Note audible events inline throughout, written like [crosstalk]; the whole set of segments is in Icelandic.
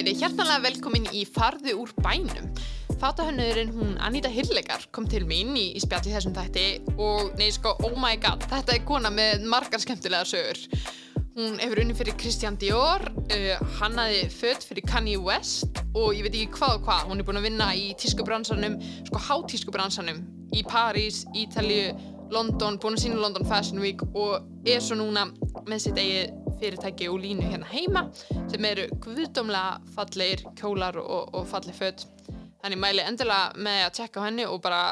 verið hjartanlega velkomin í Farðu úr bænum. Fátahönnurinn hún Anita Hirlegar kom til mín í, í spjalli þessum þætti og nei sko, oh my god, þetta er kona með margar skemmtilega sögur. Hún hefur unni fyrir Christian Dior, uh, hannaði fött fyrir Kanye West og ég veit ekki hvað og hvað. Hún er búin að vinna í tískubransanum, sko hátískubransanum í París, Ítalju, London, búin að sína London Fashion Week og er svo núna með sitt eigið fyrirtæki og línu hérna heima sem eru guðdómlega fallegir kjólar og, og falleg född. Þannig mæli endilega með að tjekka henni og bara,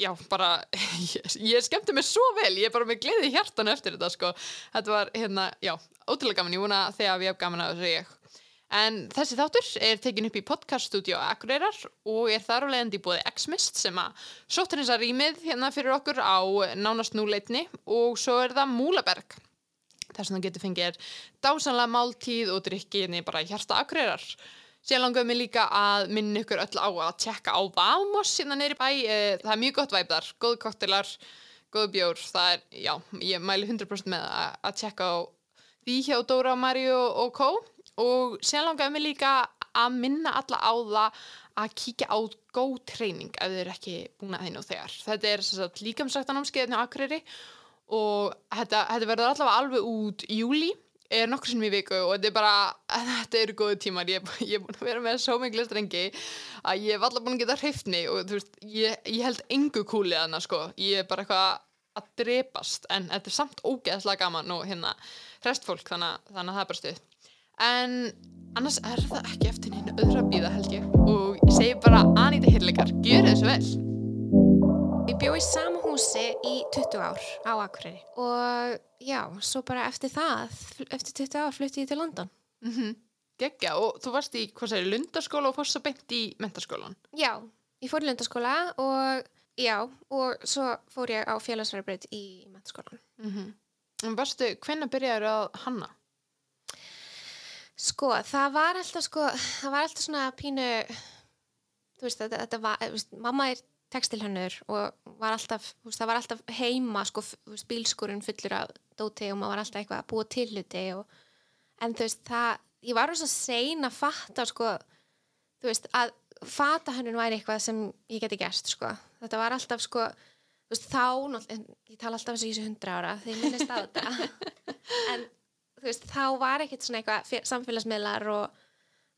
já, bara, [laughs] ég, ég skemmti mig svo vel, ég er bara með gleði hjartan eftir þetta, sko. Þetta var, hérna, já, ótrúlega gaman, ég vona þegar við hafum gaman að þessu ég. En þessi þáttur er tekin upp í podcaststudio Akureyrar og er þar á leiðandi búið X-Mist sem að sóttur þessa rýmið hérna fyrir okkur á nánast núleitni og svo er það Múlaberg þar sem það getur fengið dásanlega máltíð og drikkiðni bara hjarta Akureyrar. Sér langaðum við líka að minna ykkur öll á að tjekka á Vamos hérna neyri bæ, það er mjög gott væp þar, góð koktelar, góð bjór, það er, já, ég mæli 100% með að, að tjekka á því hjá Dóra, Mario og Kó og sér langaðum við líka að minna alla á það að kíkja á góð treyning ef þið eru ekki búin að þeinu þegar. Þetta er líkamsræktanámskeiðinu Akureyri og þetta, þetta verður allavega alveg út júli er nokkur sem í viku og þetta er bara þetta eru góðu tímar, ég, ég er búin að vera með svo miklu strengi að ég hef allavega búin að geta hreifni og þú veist ég, ég held engu kúlið að það sko. Ég er bara eitthvað að drepast en þetta er samt ógeðslega gaman og hérna restfólk þannig, þannig að það er bara stuð. En annars er það ekki eftir henni öðra bíða held ég. Og ég segi bara Anita Hirleikar, gjör þessu vel. Ég bjó í sama húsi í 20 ár á Akureyri og já, svo bara eftir það, eftir 20 ár flutti ég til London. Mm -hmm. Gekkja, og þú varst í, hvað segir, lundaskóla og fórst svo beint í mentaskólan? Já, ég fór í lundaskóla og já, og svo fór ég á félagsverðarbreyt í mentaskólan. Mm -hmm. En varstu, hvenna byrjaður að hanna? Sko, það var alltaf sko, það var alltaf svona pínu, þú veist, þetta, þetta var, veist, mamma er tekstilhönnur og var alltaf, veist, það var alltaf heima sko, bílskurinn fullur af dóti og maður var alltaf eitthvað að búa til hluti og, en þú veist, það ég var svo sein að fatta sko, þú veist, að fata hönnun væri eitthvað sem ég geti gert sko, þetta var alltaf sko þú veist, þá, ég tala alltaf eins og ég sé hundra ára þegar ég minnist á þetta. [laughs] En þú veist, þá var ekkert svona eitthvað samfélagsmiðlar og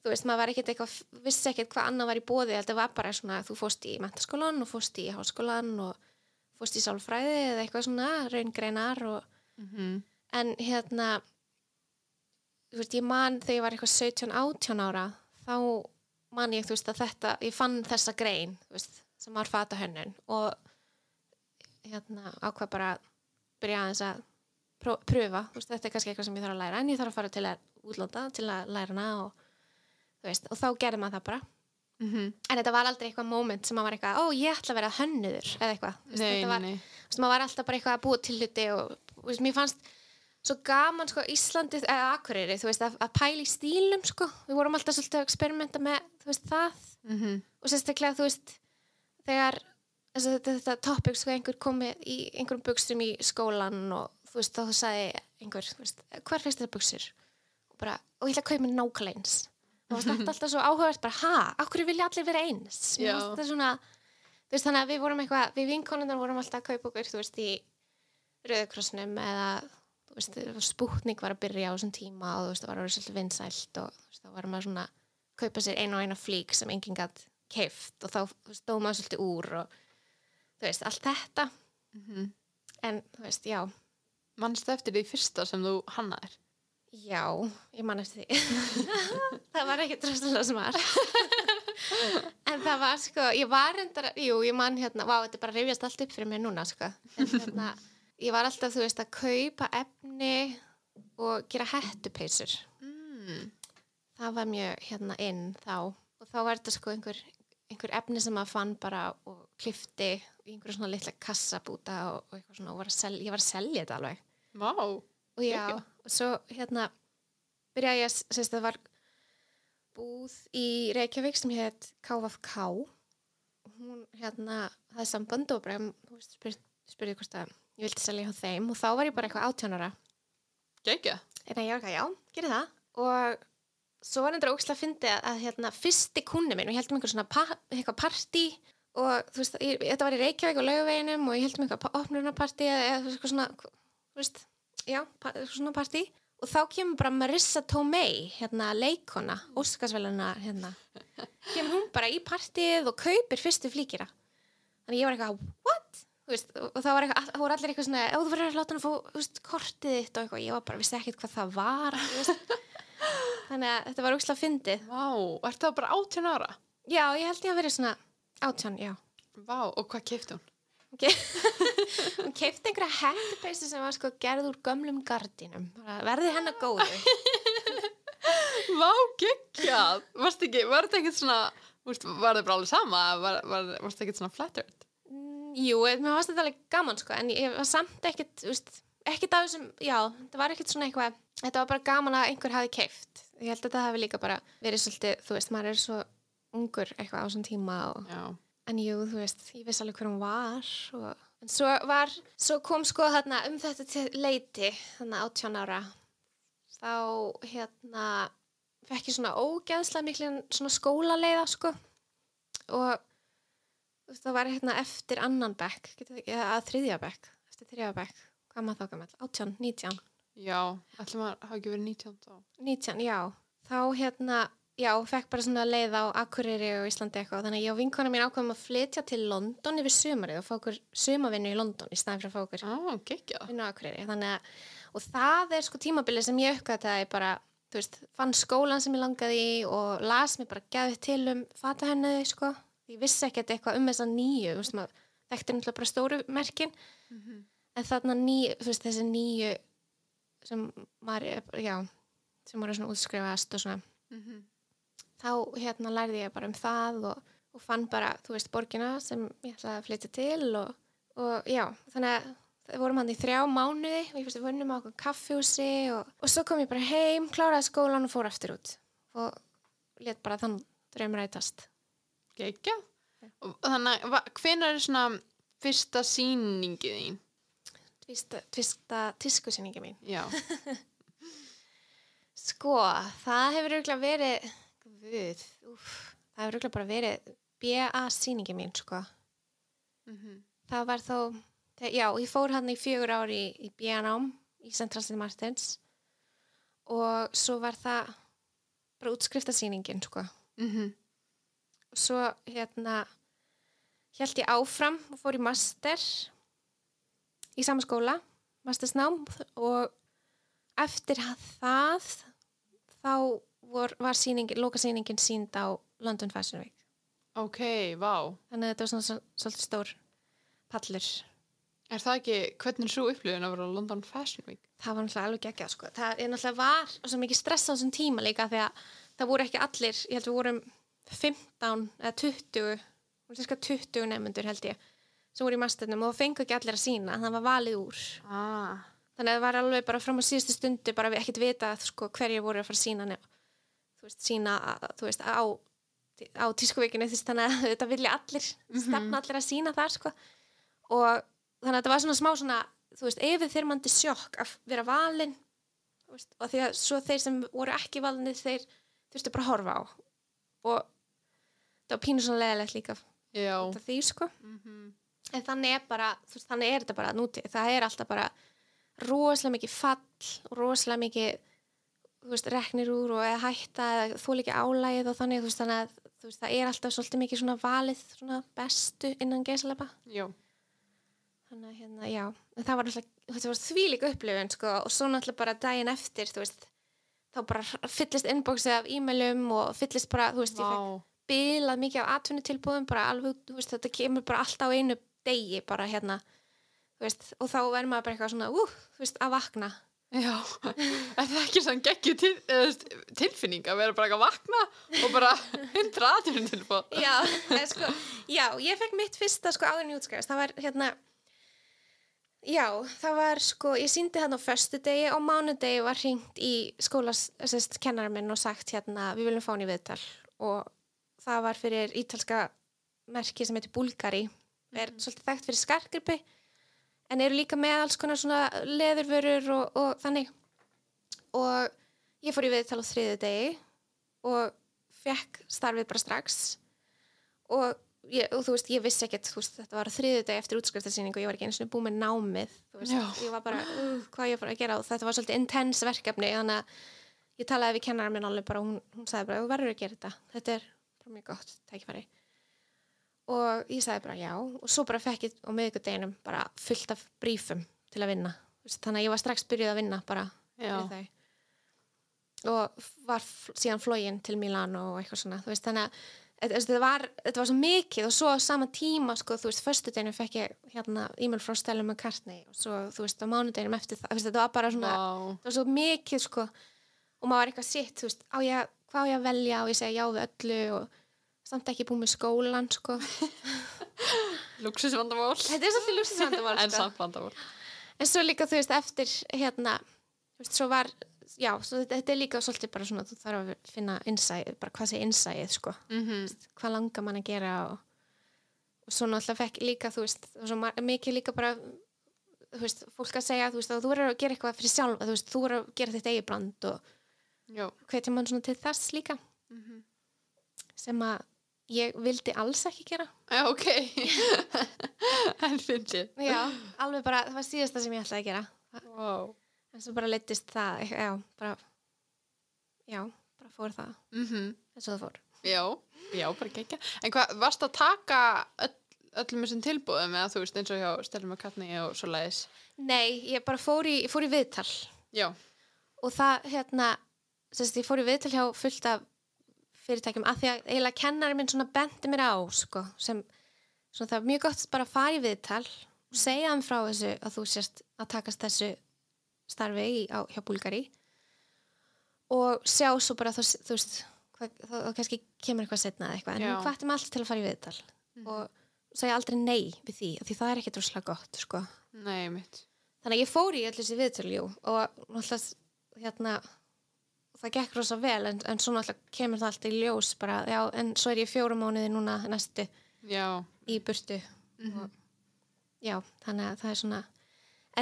þú veist, maður var ekkert eitthvað, vissi ekkert hvað annað var í bóði, þetta var bara svona þú fóst í mentaskólan og fóst í háskólan og fóst í sálfræði eða eitthvað svona, raungreinar og mm -hmm. en hérna þú veist, ég man þegar ég var eitthvað 17-18 ára þá man ég, þú veist, að þetta ég fann þessa grein, þú veist sem var fata hönnun og hérna ákvað bara byrja aðeins að pröfa, þú veist, þetta er kannski eitthvað sem ég þarf að læra en ég þarf að fara til að útlanda til að læra hana og veist, og þá gerði maður það bara mm -hmm. en þetta var aldrei eitthvað moment sem maður var eitthvað, ó ég ætla að vera hönnuður eða eitthvað, veist, nei, var, nei. Veist, maður var alltaf bara eitthvað að búa til hluti og mér fannst svo gaman sko Íslandið eða Akureyri þú veist að, að pæla í stílum sko við vorum alltaf svolítið að experimenta með veist, það mm -hmm. og sérstaklega þú veist þegar þetta, þetta, þetta topic sko einhver komið í einhverjum bukstum í skólan og þú veist þá þú sagði einhver hver finnst þetta buksur og, bara, og ég ætla að kaupa mér nákvæmlega eins og það er alltaf svo áhugavert bara, ha, okkur vilja allir vera eins svona, veist, þannig að við vorum eitthvað við vinkonundar vorum alltaf að kaupa okkur þú veist, í Rauðakrossnum eða veist, spútning var að byrja á þessum tíma og þú veist, það var að vera svolítið vinsælt og veist, þá var maður svona að kaupa sér einu og eina flík sem enginn gætt keift og þá stóð maður svolítið úr og þú veist, allt þetta mm -hmm. en þú veist, já Mannstu eftir því fyrsta sem þú hannaðir? Já, ég man eftir því. [laughs] Það var ekki dröstulega smart. [laughs] En það var sko ég var endara, jú ég man hérna vá, þetta bara reyfjast allt upp fyrir mig núna sko. En hérna, [laughs] ég var alltaf þú veist að kaupa efni og gera hættupeysur mm. það var mjög hérna inn þá. Og þá var þetta sko einhver, einhver efni sem maður fann bara og klifti í einhverju svona litla kassabúta og, og eitthvað svona og var selja, ég var að selja þetta alveg. Vá wow og já, Kekja. og svo hérna byrjaði ég að, sérst það var búð í Reykjavík sem hétt KFK og hún hérna það er samband og bara spyr, spyrði hvort að ég vilti selja hjá þeim og þá var ég bara eitthvað átjónara Gekja? En ég var eitthvað, já, gerir það. Og svo var þetta ógslag að fyndi að, að hérna, fyrsti kunni minn, við heldum einhver svona pa, eitthvað partí og þú veist, ég, þetta var í Reykjavík og laugaveginum og ég heldum eitthvað opnurnapartí eða eða eitthvað svona, þú veist, já, svona partí og þá kemur bara Marissa Tomei, hérna leikona, óskarsveluna, hérna, kemur hún bara í partíið og kaupir fyrstu flíkira. Þannig ég var eitthvað, what? Veist, og það var eitthvað, voru allir eitthvað svona, þú verður að láta hann að fá, þú veist, kortið þitt og eitthvað, ég var bara, vissi ekkert hvað það var. [laughs] Þannig að þetta var úkslega fyndið. Vá, ertu það bara 18 ára? Já, ég held ég að verið svona átján, já. Vá, og hvað kefti hún? Hún keipti [laughs] einhverja hættupeysu sem var sko gerð úr gömlum gardínum. Bara Verði hennar góðu. [laughs] Vá, geggjað! Varst ekki, var þetta ekkert svona, úst, var það bara alveg sama? Var, var, varst það ekkert svona flattered? Mm, Jú, mér varst þetta alveg gaman sko, en ég var samt ekkert, ekkert af þessum, já, þetta var ekkert svona eitthvað, þetta var bara gaman að einhver hafi keift. Ég held að þetta hafi líka bara verið svolítið, þú veist, maður er svo ungur eitthvað á þessum tíma og, Já. En jú, þú veist, ég vissi alveg hver hún var og, en svo var, svo kom sko þarna um þetta til leiti, þarna 18 ára, þá hérna, fekk ég svona ógeðslega miklu svona skólaleiða sko. Og veist, það var hérna eftir annan bekk, að þriðja bekk, eftir þriðja bekk, hvað maður þá gammal, 18, 19, Já, ætlum að hafa ekki verið 19 þá. 19, já, þá hérna, já, fekk bara svona leið á Akureyri og Íslandi eitthvað, þannig að ég og vinkona mín ákveðum að flytja til London yfir sumarið og fá okkur sumavinnu í London í staðin fyrir að fá okkur Á, geggjað. vinnu á Akureyri, að, og það er sko tímabilið sem ég uppgæði það ég bara, þú veist, fann skólan sem ég langaði í og las mér bara gæði til um fata henni, sko, ég vissi ekkert eitthvað um þessa nýju, veist, maður þekkti náttúrulega bara stóru merkin, en þarna nýju, veist, þessi nýju sem er- já, sem voru svona útskrifast og svona, Mhm. Þá hérna lærði ég bara um það og, og fann bara, þú veist, borgina sem ég ætlaði að flytja til og, og já, þannig að það vorum hann í þrjá mánuði og ég fyrst við vunnum á okkur kaffjúsi og, og svo kom ég bara heim, kláraði skólan og fór aftur út og let bara þann draum rætast. Geggjað. Og Þannig, að hvenær er svona fyrsta sýningið þín? Tvista, tvista tískusýningi mín. Já. [laughs] Sko, það hefur auðvitað verið, guð, úf, það hefur auðvitað bara verið BA-sýningi mín, sko. Mhm. það var þó þe- já, ég fór hann í fjögur ári í, í BNám í Central St. Martins og svo var það bara útskriftasýningin sko. Mhm. og svo hérna held ég áfram og fór í master í sama skóla mastersnám og eftir það þá vor, var sýningin, lokasýningin sínd á London Fashion Week Ok, vá. þannig að þetta var svona svol- svolítið stór pallur Er það ekki, hvernig er svo upplifun að vera á London Fashion Week? það var náttúrulega alveg geggjað sko. það er náttúrulega var svo mikið stress á þessum tíma líka því að það voru ekki allir ég held við vorum 15 eða 20 voru cirka 20 nefnundur held ég sem voru í masternum og það fengu ekki allir að sína það var valið úr Ah. þannig að það var alveg bara fram á síðustu stundu bara við ekkert vita sko, hverju voru að fara að sína nefn þú veist, sína þú veist, á, á tískuveikinu þannig að þetta vilja allir stefna allir að sína þar sko. og þannig að þetta var svona smá svona þú veist, yfirþyrmandi sjokk að vera valinn og því að svo þeir sem voru ekki valinni þeir þurftu bara að horfa á. Og það var pínu svona leðilegt líka því sko. Mhm. en þannig er bara, veist, þannig er þetta bara núti, það er alltaf bara rosalega mikið fall og rosalega mikið veist, reknir úr og eða hætta eða þú líka álægið og þannig, veist, þannig að veist, það er alltaf svolítið mikið svona valið svona bestu innan geisalapa Já. þannig að hérna, já, en það var alltaf var þvílík upplifun, sko og svo náttúrulega bara daginn eftir, þá bara fyllist inboxið af e-mailum og fyllist bara, þú veist, ég fekk bilað mikið á atvinnutilbúðum bara alveg, þetta kemur bara alltaf á einu degi bara hérna og þá verður maður bara eitthvað svona uh, að vakna Já. Er það ekki svona geggju til, tilfinning að vera bara ekki að vakna og bara [laughs] hundra aðtunum tilbúð? já, sko, já, ég fekk mitt fyrsta sko áður en ég útskæðast, það var hérna já, það var sko ég síndi þarna á föstu degi og mánudegi var hringt í skólas sérst, kennara minn og sagt hérna við viljum fá hann í viðtal og það var fyrir ítalska merki sem heitir Búlgari er svolítið þekkt fyrir skarkripi en eru líka með alls konar svona leðurvörur og, og þannig. Og ég fór í viðtal á þriðu degi og fekk starfið bara strax. Og, ég, og þú veist, ég vissi ekkert þú veist, þetta var þriðu dag eftir útskriftarsýningu og ég var ekki eins og búið með námið þú veist, ég var bara, uh, hvað ég fór að gera? Og þetta var svolítið intens verkefni þannig að ég talaði við kennara minn alveg bara, hún, hún sagði bara, þú verður að gera þetta. Þetta er bara mjög gott tækifæri og ég sagði bara já. Og svo bara fekk ég á miðvikudeginum bara fullt af brífum til að vinna. Þannig að ég var strax byrjuð að vinna bara og var síðan flógin til Milán og eitthvað svona veist, þannig að þetta- þetta var, þetta var svo mikið og svo á sama tíma sko, þú veist, föstudeginu fekk ég hérna e-mail frá Stella McCartney og svo, þú veist, á mánudeginum eftir það veist, þetta var bara svona, Vá. það var svo mikið sko, og maður var eitthvað sitt, þú veist, á ég, hvað á ég að velja? Og ég segja já við öllu og samt ekki búið með skólan sko. [laughs] Luxusvandamál. þetta er svolítið lúsisvandamál En sko. samt vandamál. en svo líka þú veist eftir hérna þú veist svo var já, svo þetta, þetta er líka svolítið bara svona þú þarf að finna innsæð, bara hvað sé innsæð sko, Mm hvað langar mann að gera og, og svo náttúrulega fekk líka þú veist, mikið líka bara þú veist, fólk að segja þú veist, að þú verður að gera eitthvað fyrir sjálfa þú veist, þú verður að gera þitt eigi brand og hvetja mann svona til þess líka Mhm. sem að ég vildi alls ekki gera Já, ok. [laughs] en fyndið. já, alveg bara, það var síðasta sem ég ætlaði að gera Wow. en svo bara leittist það já, bara já, bara fór það Mm eins og það fór Já, já, bara gekka. En hvað, varst að taka öll, öllum þessum tilbúðum eða þú veist eins og hjá Stelma Katni og svo leiðis? Nei, ég bara fór í, fór í viðtal Já. og það, hérna sérst, ég fór í viðtal hjá fullt af fyrirtækjum af því að eiginlega kennari minn svona benti mér á, sko sem, svona það er mjög gott bara að fara í viðtal og segja þeim frá þessu að þú sérst að takast þessu starfi í, á, hjá Búlgari og sjá svo bara þú, þú veist, hvað, þá, kannski kemur eitthvað setna eða eitthvað, en Já. hún hvatti mig alltaf til að fara í viðtal og segja aldrei nei við því, því það er ekki droslega gott, sko Nei, mitt. þannig að ég fór í öll þessi viðtöljú og náttúrulega hérna það gekk rosa vel en, en svo náttúrulega kemur það alltaf í ljós bara, já, en svo er ég fjóra mánuði núna næstu Já. í burtu og, já, þannig að það er svona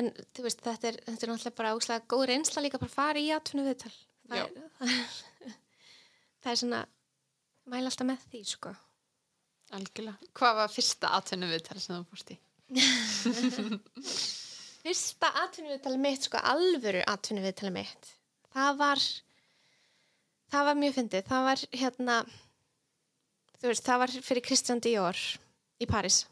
en þú veist, þetta er, þetta er náttúrulega bara óslega góð reynsla líka bara fara í atvinnu viðtal það, er- það, [laughs] er, það er svona mæla alltaf með því, sko Algjörlega. Hvað var fyrsta atvinnu viðtal sem þú fórst í? [laughs] fyrsta atvinnuviðtali mitt, sko, alvöru atvinnuviðtali mitt, það var það var mjög fyndið það var hérna þú veist, það var fyrir Christian Dior í Paris,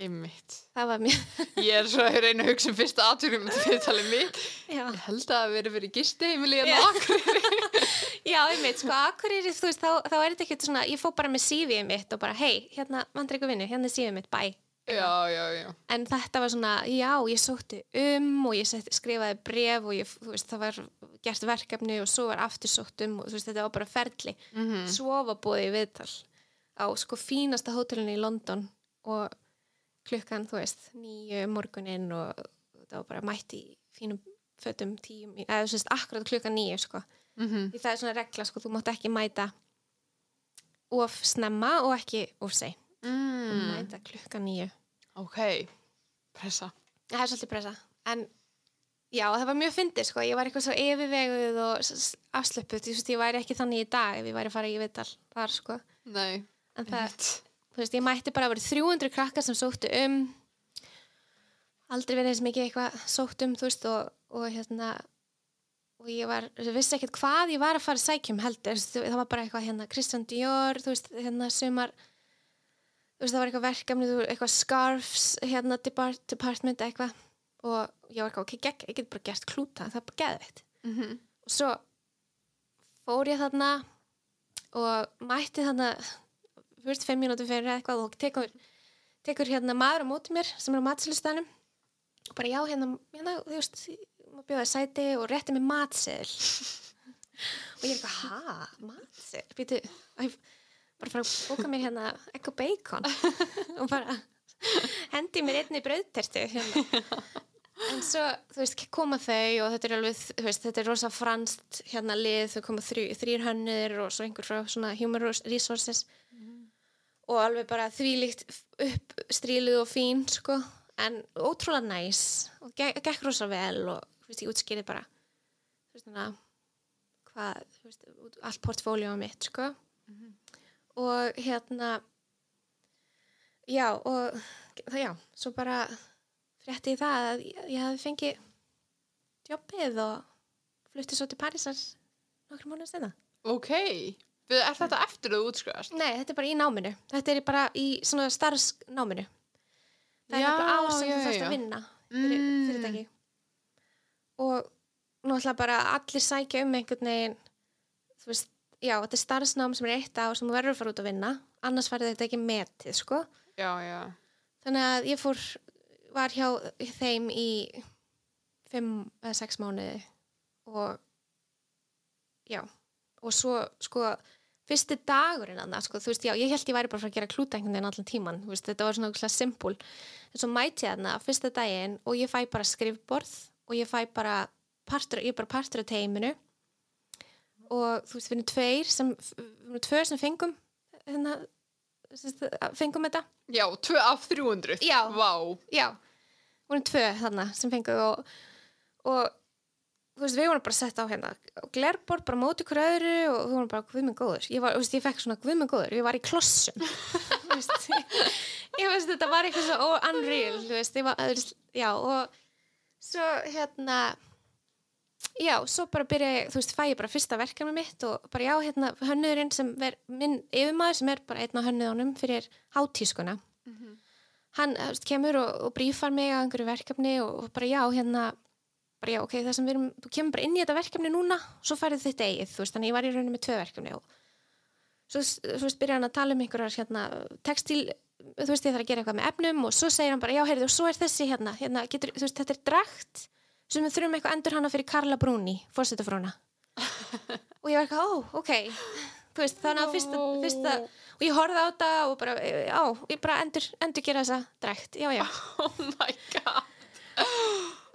Einmitt. það var mjög [laughs] Ég er svo að reyna að hugsa um fyrsta atvinnu viðtalið mitt. já, Ég held að það veri fyrir gisti heimili en Já. okkur. [laughs] já einmitt, sko, akkurýri þú veist, þá, þá er þetta ekkert svona, ég fó bara með CV-ið mitt og bara, hei, hérna, vandur ykkur vinnu hérna er CV-ið mitt, bye Já, já, já. en þetta var svona, já, ég sótti um og ég sett, skrifaði bref og ég, veist, það var gert verkefni og svo var aftur sótt um og veist, þetta var bara ferli Mm svo var búið í viðtal á sko fínasta hótelinu í London og klukkan, þú veist, nýju morguninn og það var bara mætt í fínum fötum tíum, eða þú veist, akkurat klukkan nýju, sko. Mm Því það er svona regla, sko, þú mátt ekki mæta of snemma og ekki of seg. Mm. mæta klukkan nýju. Ok. Pressa. Það er svolítið pressa. En já, það var mjög fyndið, sko. Ég var eitthvað svo yfirveguð og afslöpuð. Þú veist, ég væri ekki þannig í dag ef ég væri að fara í viðtal þar, sko. Nei. En það, þú veist, ég mætti bara að vera 300 krakkar sem sóttu um aldrei verið eins mikið eitthvað sótt um, þú veist, og, og hérna og ég var, ég vissi ekkert hvað ég var að fara að sækjum heldur, það var bara eitthvað hérna Christian Dior, þú veist, hérna sumar veist, það var eitthvað verkefni eitthvað scarfs, hérna depart, department eitthvað. Og ég var eitthvað, ok, gegg, ég get bara gert klúta það er bara geðveitt Mm og svo fór ég þarna og mætti þarna fyrst fimm mínútur fyrir eitthvað og tekur, tekur hérna maður á móti mér sem er á matsölustanum og bara já hérna, hérna þú veist maður bjóði sæti og rétti mig matseðil. [laughs] Og ég er eitthvað ha, matseðil, býtu og ég bara fara að bóka mér hérna og bacon. [laughs] Og bara hendi mér einni brauðtertu hérna. En svo, þú veist, koma þau og þetta er alveg, þú veist, þetta er rosa franst hérna lið, þau koma þrjú, þrýr hönnir og svo einhver frá svona human resources. Og alveg bara þvílíkt upp stríluð og fín, sko. En ótrúlega næs og ge gekk rosa vel og, þú veist, ég útskýrið bara þú veist, svona hvað, þú veist, allt portfóljum mitt, sko. Og hérna, já, og já, svo bara frétti ég það að ég, ég hafði fengið jobbið og flutti svo til Parísar nokkrum mánuðið senna. Ok, er þetta eftir að þú útskrifast? Nei, þetta er bara í náminu. Þetta er bara í svona starfsnáminu. Það Já, er bara já, þú þarfst að vinna fyrir Mm. fyrirtæki. Og náttúrulega bara allir sækja um einhvern veginn, þú veist, já, þetta er starfsnám sem er eitt ár sem verður að fara út að vinna. Annars verður þetta ekki metið, sko. Já, já. Þannig að ég fór, var hjá þeim í fimm eða sex mánuði og já, og svo sko fyrsti dagurinn annað, sko, þú veist, já, ég held ég væri bara að fara að gera klúta einhvern veginn allan tíman, þú veist, þetta var svona okkur simpul, en svo mæti ég þarna fyrsta daginn og ég fæ bara skrifborð og ég fæ bara partur, ég er bara partur af teiminu og þú veist, við erum tveir sem, við erum tveir sem fengum hérna, fengum þetta Já, 2 af 300. Já. Vá. já, vorum tvö þarna sem fengu og, og þú veist, við vorum bara sett á hérna glerbord, bara móti ykkur öðru og við vorum bara guðminn góður, ég, var, þú veist, ég fekk svona guðminn góður, ég var í klossum Þú veist, [laughs] ég veist, þetta var eitthvað svo unreal, þú veist, ég var, þú já, og svo hérna já, svo bara byrja ég, þú veist, fæ ég bara fyrsta verkefni mitt og bara já, hérna, hönnuðurinn sem er minn yfirmaður sem er bara einn af hönnuðunum fyrir hátískuna. Hann þú veist, kemur og, og brífar mig á einhverju verkefni og, og bara já, hérna bara já, ok, það sem við erum, þú kemur bara inn í þetta verkefni núna og svo færið þitt eigið, þú veist, þannig ég var í rauninni með tvö verkefni og svo, þú veist, byrja hann að tala um einhverjar hérna, textil, þú veist, ég þarf að gera eitthvað með efnum og svo segir hann bara, já, heyrðu, svo sem við þurfum eitthvað endur hana fyrir Karla Bruni, fórsetafróna [laughs] og ég var eitthvað, ó, ok veist, þannig að fyrsta, fyrsta og ég horfði á þetta og bara, já, ég bara endur, endur gera þessa drakt, já, já Oh my god.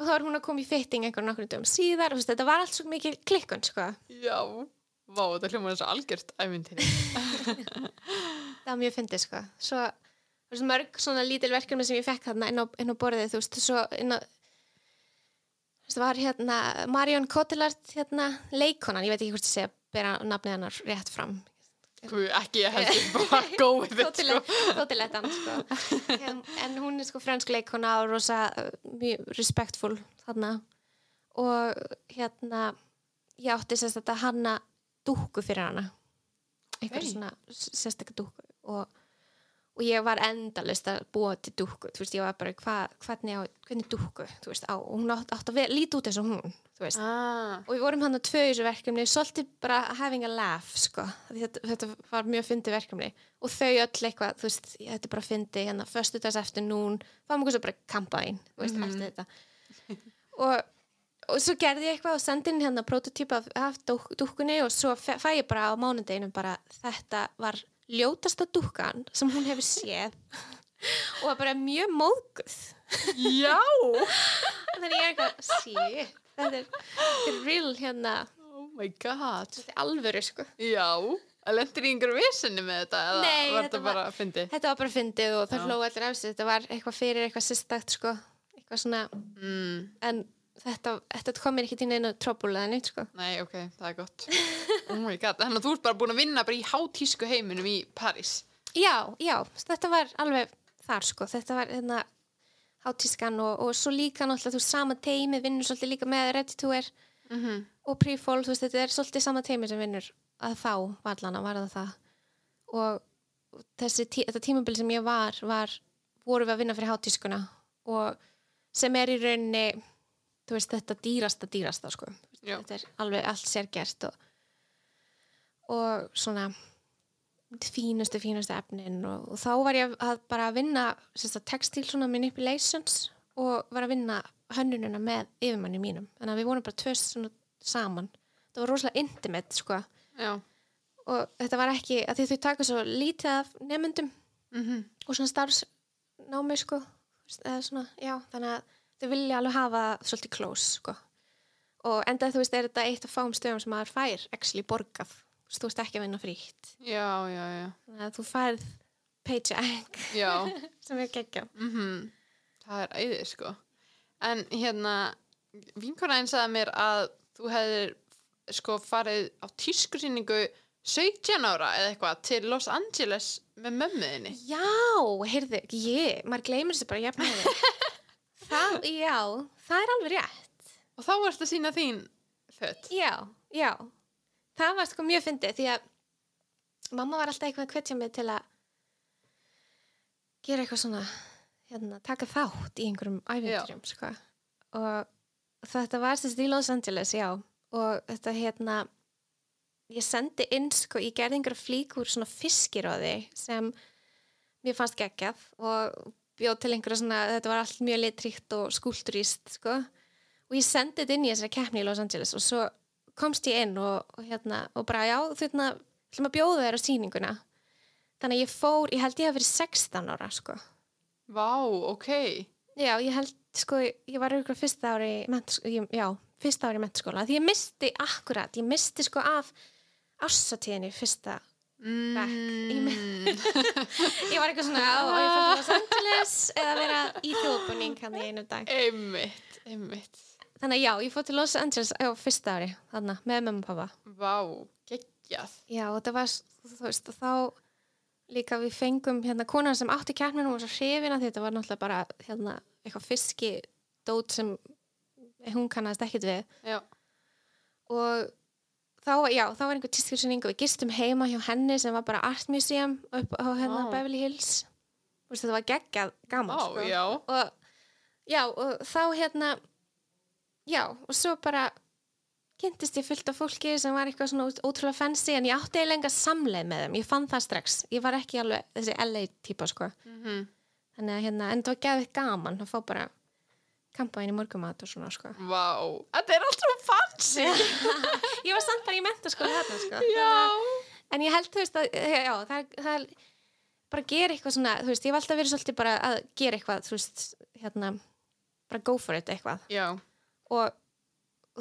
og þá var hún að koma í fitting einhvern nokkur dögum síðar veist, þetta var allt svo mikið klikkun sko. Já. Vá, þetta hljóma eins og algjört æfintýri. [laughs] [laughs] það var mjög fyndið sko. svo mörg svona lítil verkefni sem ég fekk þarna inn á, inn á borðið þú veist, svo inn á það var hérna Marion Cotillard hérna, leikonan, ég veit ekki hvort að segja bera nafnið hennar rétt fram Guð, ekki ég heldur bara [laughs] go with it, sko. Cotillettan sko. en, en hún er sko fransk leikona og rosa uh, mjög respectful þarna og hérna ég átti sérst að hanna dúkku fyrir hana einhver Ok. svona sérstakka dúkku og, og ég var endalist að búa til dúkku þú veist, ég var bara hva, hvernig, á, hvernig dúkku þú veist, á, og hún átti, átti að líti út eins og hún þú veist, Ah. og við vorum hann að tvö í þessu verkefni svolítið bara having a laugh sko. Þetta, þetta var mjög fyndi verkefni og þau öll eitthvað, þú veist þetta er bara fyndi, hérna, föstudags eftir nún fáum okkur svo bara kampaðinn veist, Mhm. eftir þetta og, og svo gerði ég eitthvað og sendi inn hérna prototíp af, af dúk, dúkkunni og svo fæ ég bara á mánudeginu bara þetta var ljótasta dúkkan sem hún hefur séð og var bara mjög móðguð Já. þannig ég er eitthvað, shit þetta er, er real hérna Oh my god. þetta er alvöru sko Já. Það lendir í einhverju vissinni með þetta eða Nei, var þetta bara að fyndi? þetta var bara fyndið og það hlóðu allir af sig þetta var eitthvað fyrir eitthvað sérstakt sko eitthvað svona, Mm. en þetta, þetta kom mér ekki til neina trouble eða neitt sko Nei, ok, það er gott. [laughs] Oh my god. Þannig að þú ert bara búin að vinna í hátísku heiminum í París. já, já, þetta var alveg þar sko, þetta var hérna hátískan og, og svo líka náttúrulega þú veist, sama teimi vinnur svolítið líka með Ready to Wear Mm -hmm. og Pre-Fall, þú veist, þetta er svolítið sama teimi sem vinnur að þá vallana var það það og þessi tí, þetta tímabil sem ég var var, voru við að vinna fyrir hátískuna og sem er í rauninni þú veist, þetta dýrasta dýrasta sko, Já. þetta er alveg allt sérgert og, og svona fínustu, fínustu efnin og, og þá var ég að bara að vinna textil svona manipulations og var að vinna hönnununa með yfirmanni mínum, þannig að við vorum bara tvö svona saman, það var rosalega intimate sko, Já. og þetta var ekki að því þau taka svo lítið af nefndum Mm og svona starfsnámi sko, eða svona, já, þannig að þau vilja alveg hafa svolítið close sko. Og enda þú veist, er þetta eitt af fáum stöðum sem maður fær actually borgað, þú veist, ekki að vinna frítt Já, já, já. þannig að þú færð paycheck [laughs] sem er geggja Mm Það er æðið sko En hérna Vinkona einn sagði mér að þú hefðir sko farið á tískusýningu 17 ára eða eitthvað til Los Angeles með mömmuðinni. Já, heyrðu, ég, maður gleymir þessu bara jafnæði. [laughs] það, já, það er alveg rétt. Og þá ertu að sína þín fött. Já, já. Það var sko mjög fyndið því að mamma var alltaf eitthvað að hvetja mig til að gera eitthvað svona, hérna, taka þátt í einhverjum æfinturum, sko. Og þetta var sérst í Los Angeles, já. Og þetta, hérna, ég sendi inn, sko, ég gerði einhverja flíkur svona fiskiróði sem mér fannst geggjað og bjóð til einhverja svona, þetta var allt mjög litríkt og skúlturíst, sko. Og ég sendi þetta inn í þessari keppni í Los Angeles og svo komst ég inn og, og hérna, og bara já, þú veitna, hlum að bjóða þér á sýninguna. Þannig að ég fór, ég held ég að verið 16 ára, sko. Vá, ok. Já, ég held, sko, ég var ykkur fyrsta ári, í ég- ári mentaskóla. Því ég misti akkurat, ég misti sko af ássatíðinni fyrsta. Í Mm. [laughs] Ég var eitthvað svona, á, og ég til Los Angeles eða vera í þjóðbúning hann í einu dag. einmitt, einmitt. Þannig að já, ég fór til Los Angeles á fyrsta ári, þarna, með mömmu og pappa. Vá, geggjað. Já, og það var, þú veist, og þá líka við fengum hérna konan sem átti keppninu og svo hrifina því þetta var náttúrulega bara hérna eitthvað fiski dót sem hún kannast ekkit við Já, og þá, já, þá var einhver tískursynning og við gistum heima hjá henni sem var bara Art Museum upp á hérna Vá. Beverly Hills veist, þetta var geggjað gaman Vá, sko. já. og já, og þá hérna já, og svo bara kynntist ég fullt af fólki sem var eitthvað svona ótrúlega fancy en ég átti eiginlega enga samleið með þeim, ég fann það strax. Ég var ekki alveg þessi LA típa sko. Mm þannig að hérna, en það var geðið gaman að fá bara kampa inn í morgumat og svona sko. Vá, þetta er allt svo fancy. [laughs] ég var samt bara í mentaskóla þarna sko. Já. en ég held þú veist að já, það, það er bara að gera eitthvað svona þú veist, ég hef alltaf verið svolítið bara að gera eitthvað þú veist, hérna bara go for it eitthvað. Já, og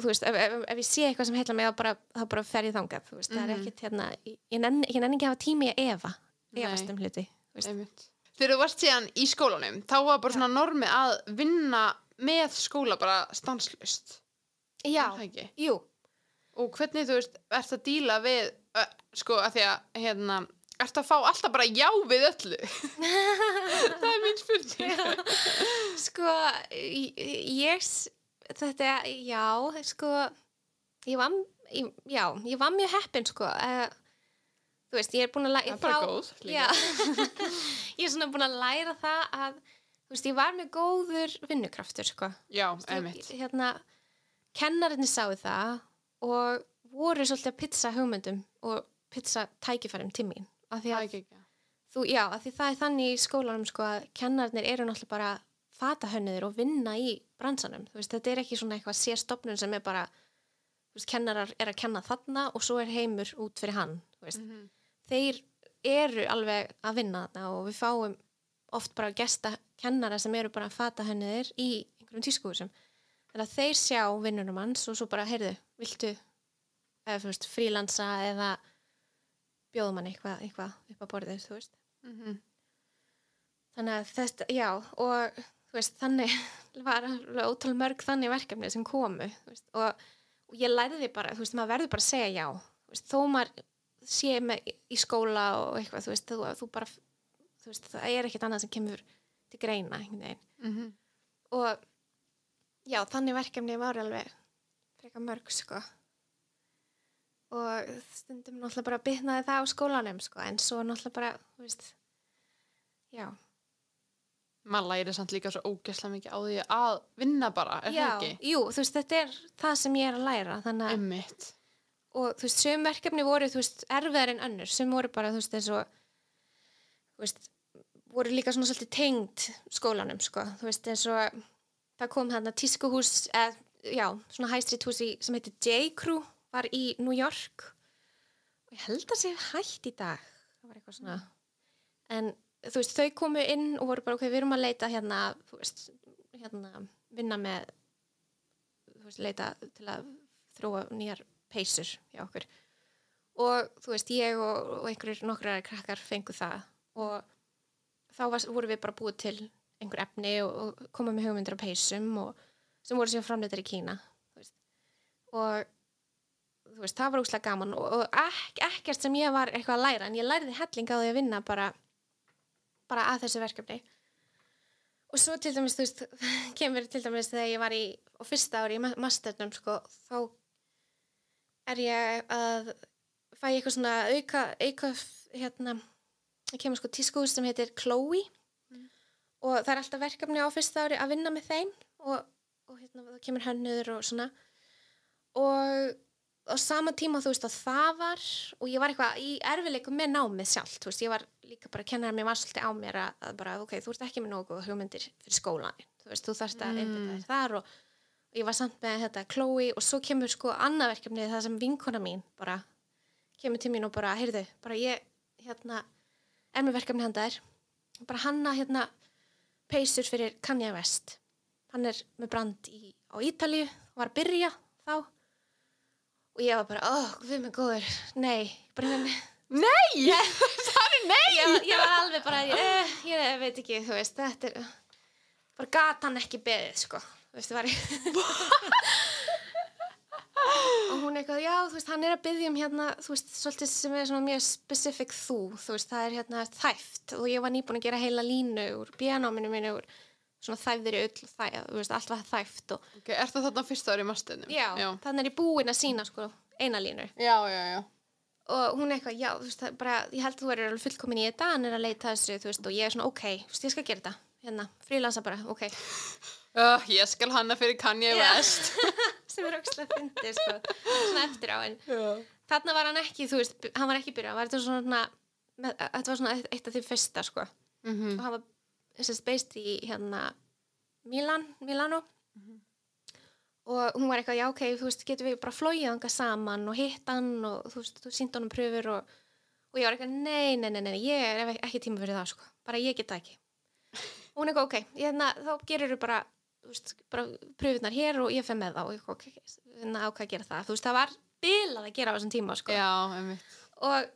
þú veist, ef, ef, ef ég sé eitthvað sem heitla mig þá bara, bara fer ég þangað veist, það er Mhm. ekkit hérna ég, nenni ég nenni ekki að hafa tími að efa efast um hluti. Þegar þú varst síðan í skólanum, þá var bara svona normi að vinna með skóla bara stanslust. já, jú, Og hvernig þú veist, ert að díla við, uh, sko, að því að, hérna, ert að fá alltaf bara já við öllu. [laughs] [laughs] það er mín spurning. sko ég, ég þetta, já, sko ég var, ég, já, ég var mjög heppin sko uh, þú veist, ég er búin að læra Það er góð líka. [laughs] ég er svona búin að læra það að, þú veist, ég var með góður vinnukraftur sko Já, ég- hérna, kennarinnir sáu það og voru svolítið að pizza hugmyndum og pizza tækifærum mín af því að er ekki ekki. þú, já, af því það er þannig í skólanum sko að kennarnir eru náttúrulega bara fatahönniður og vinna í bransanum þú veist, þetta er ekki svona eitthvað sérstofnun sem er bara, þú veist, kennarar er að kenna þarna og svo er heimur út fyrir hann, þú veist, Mhm. þeir eru alveg að vinna þarna og við fáum oft bara gesta kennara sem eru bara fatahönniður í einhverjum tískuhúsum þannig að þeir sjá vinnunum hans og svo bara, heyrðu, viltu eða, þú veist, frílansa eða bjóðum hann eitthvað, eitthvað upp á borðið, þú veist Mhm. þannig að þetta, já og veist, þannig [laughs] var alveg ótal mörg þannig verkefni sem komu veist, og, og ég lærði bara þú veist, maður verður bara að segja já. Veist, þó maður sé með í skóla og eitthvað, þú veist, þú, þú bara þú veist, það er ekkert annað sem kemur til greina, einhvern veginn. Mhm. og já, þannig verkefni var alveg frekar mörg, sko. Og stundum náttúrulega bara bitnaði það á skólanum, sko, en svo náttúrulega bara, þú veist já, Maður læri samt líka svo ógæslega mikið á því að vinna bara, er já, það ekki? jú, þú veist, þetta er það sem ég er að læra, þannig að Einmitt. og þú veist, söm verkefni voru, þú veist, erfiðar en önnur, sem voru bara, þú veist, eins og þú veist, voru líka svona svolítið tengd skólanum, sko, þú veist, eins og það kom hérna tískuhús, eða, já, svona high street hús í, sem heitir J.Crew, var í New York. Og ég held að sé hætt í dag, það var eitthvað svona. En þú veist, þau komu inn og voru bara, ok, við erum að leita hérna, veist, hérna vinna með veist, leita til að þróa nýjar peysur hjá okkur. Og þú veist, ég og, og einhverjir nokkrar krakkar fengu það. Og þá var, voru við bara búið til einhver efni og, og koma með hugmyndir af peysum og sem voru síðan framleitar í Kína þú og þú veist, það var úslega gaman og, og ek, ekkert sem ég var eitthvað að læra en ég læriði helling á því að vinna bara bara að þessu verkefni. Og svo til dæmis þú veist, [laughs] kemur til dæmis þegar ég var í á fyrsta ári í ma- masternum sko, þá er ég að fæ ég eitthvað svona auka, auka hérna, kemur sko tískús sem heitir Chloe. Og það er alltaf verkefni á fyrsta ári að vinna með þeim og, og hérna, það kemur hönnuður og svona. Og á sama tíma þú veist að það var og ég var eitthvað í erfileikum með námið sjálf þú veist, ég var líka bara að kenna mér var svolítið á mér að, að bara, ok, þú ert ekki með nógu hugmyndir fyrir skólan, þú veist, þú þarft að mm. þér þar og, og ég var samt með þetta Chloe og svo kemur sko annað verkefni það sem vinkona mín bara kemur til mín og bara, heyrðu, bara ég hérna, er með verkefni handa þér bara hanna hérna peysur fyrir Kanye West hann er með brand í, á Ítalíu var að byrja þá og ég var bara, oh, við með góður nei, bara henni Nei! það [laughs] er nei! ég, ég var alveg bara, ég, ég veit ekki þú veist, þetta er bara gat hann ekki beðið, sko. Þú veist, það var og hún eitthvað, já, þú veist, hann er að byggja um hérna, þú veist, svolítið sem er svona mjög specific þú, þú veist, það er hérna þæft. Og ég var nýbúin að gera heila línu úr bíanóminu mínu úr svona þæfðir í öll þæ, veist, allt var þæft og Ok, er það þarna fyrsta ári í masternum? já, Já, þannig er ég búin að sína, sko, eina línu já, og hún er eitthvað, já, þú veist, bara, ég held að þú er fullkomin í þetta, hann er að leita að þessu, veist, og ég er svona, ok, veist, ég skal gera þetta, hérna, frílansa bara, ok, Uh, ég skal hanna fyrir Kanye. West. [laughs] sem er ógslag fyndið, sko, svona eftir á, en Já. þarna var hann ekki, þú veist, hann var ekki byrjað, var þetta svona, með, þetta var svona eitt, af því fyrsta, sko, Mm og hann var, að beist í, hérna, Milan, Milano, og hún var eitthvað, já, ok, þú veist, getum við bara flóið þanga saman og hitt hann og þú veist, þú sínt honum pröfur og, og ég var eitthvað, nei, nei, nei, nei, ég er ekki tíma fyrir það, sko, bara ég get það ekki. Og [laughs] hún eitthvað, ok, hérna, þá gerir þú bara, þú veist, bara pröfunar hér og ég fer með það og ég eitthvað, ok, hérna, að gera það, þú veist, það var bilað að gera á þessum tíma, sko. Já, og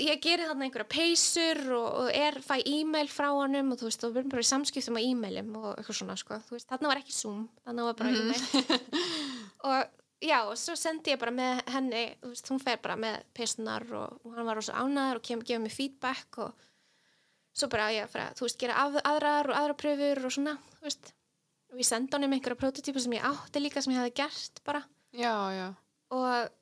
ég geri þarna einhverja peysur og, og er, fæ e-mail frá honum og þú veist, við erum bara í samskiptum á e-mailum og eitthvað svona, sko, þú veist, þarna var ekki Zoom þarna var bara e-mail. [laughs] Og já, og svo sendi ég bara með henni, þú veist, hún fer bara með peysunar og, og hann var rosa ánæður og kemur gefið mér feedback og svo bara ég að fara, þú veist, gera af, aðrar og aðra pröfur og svona, þú veist. Og ég sendi honum einhverja prototípa sem ég átti líka sem ég hefði gert bara. Já, já. og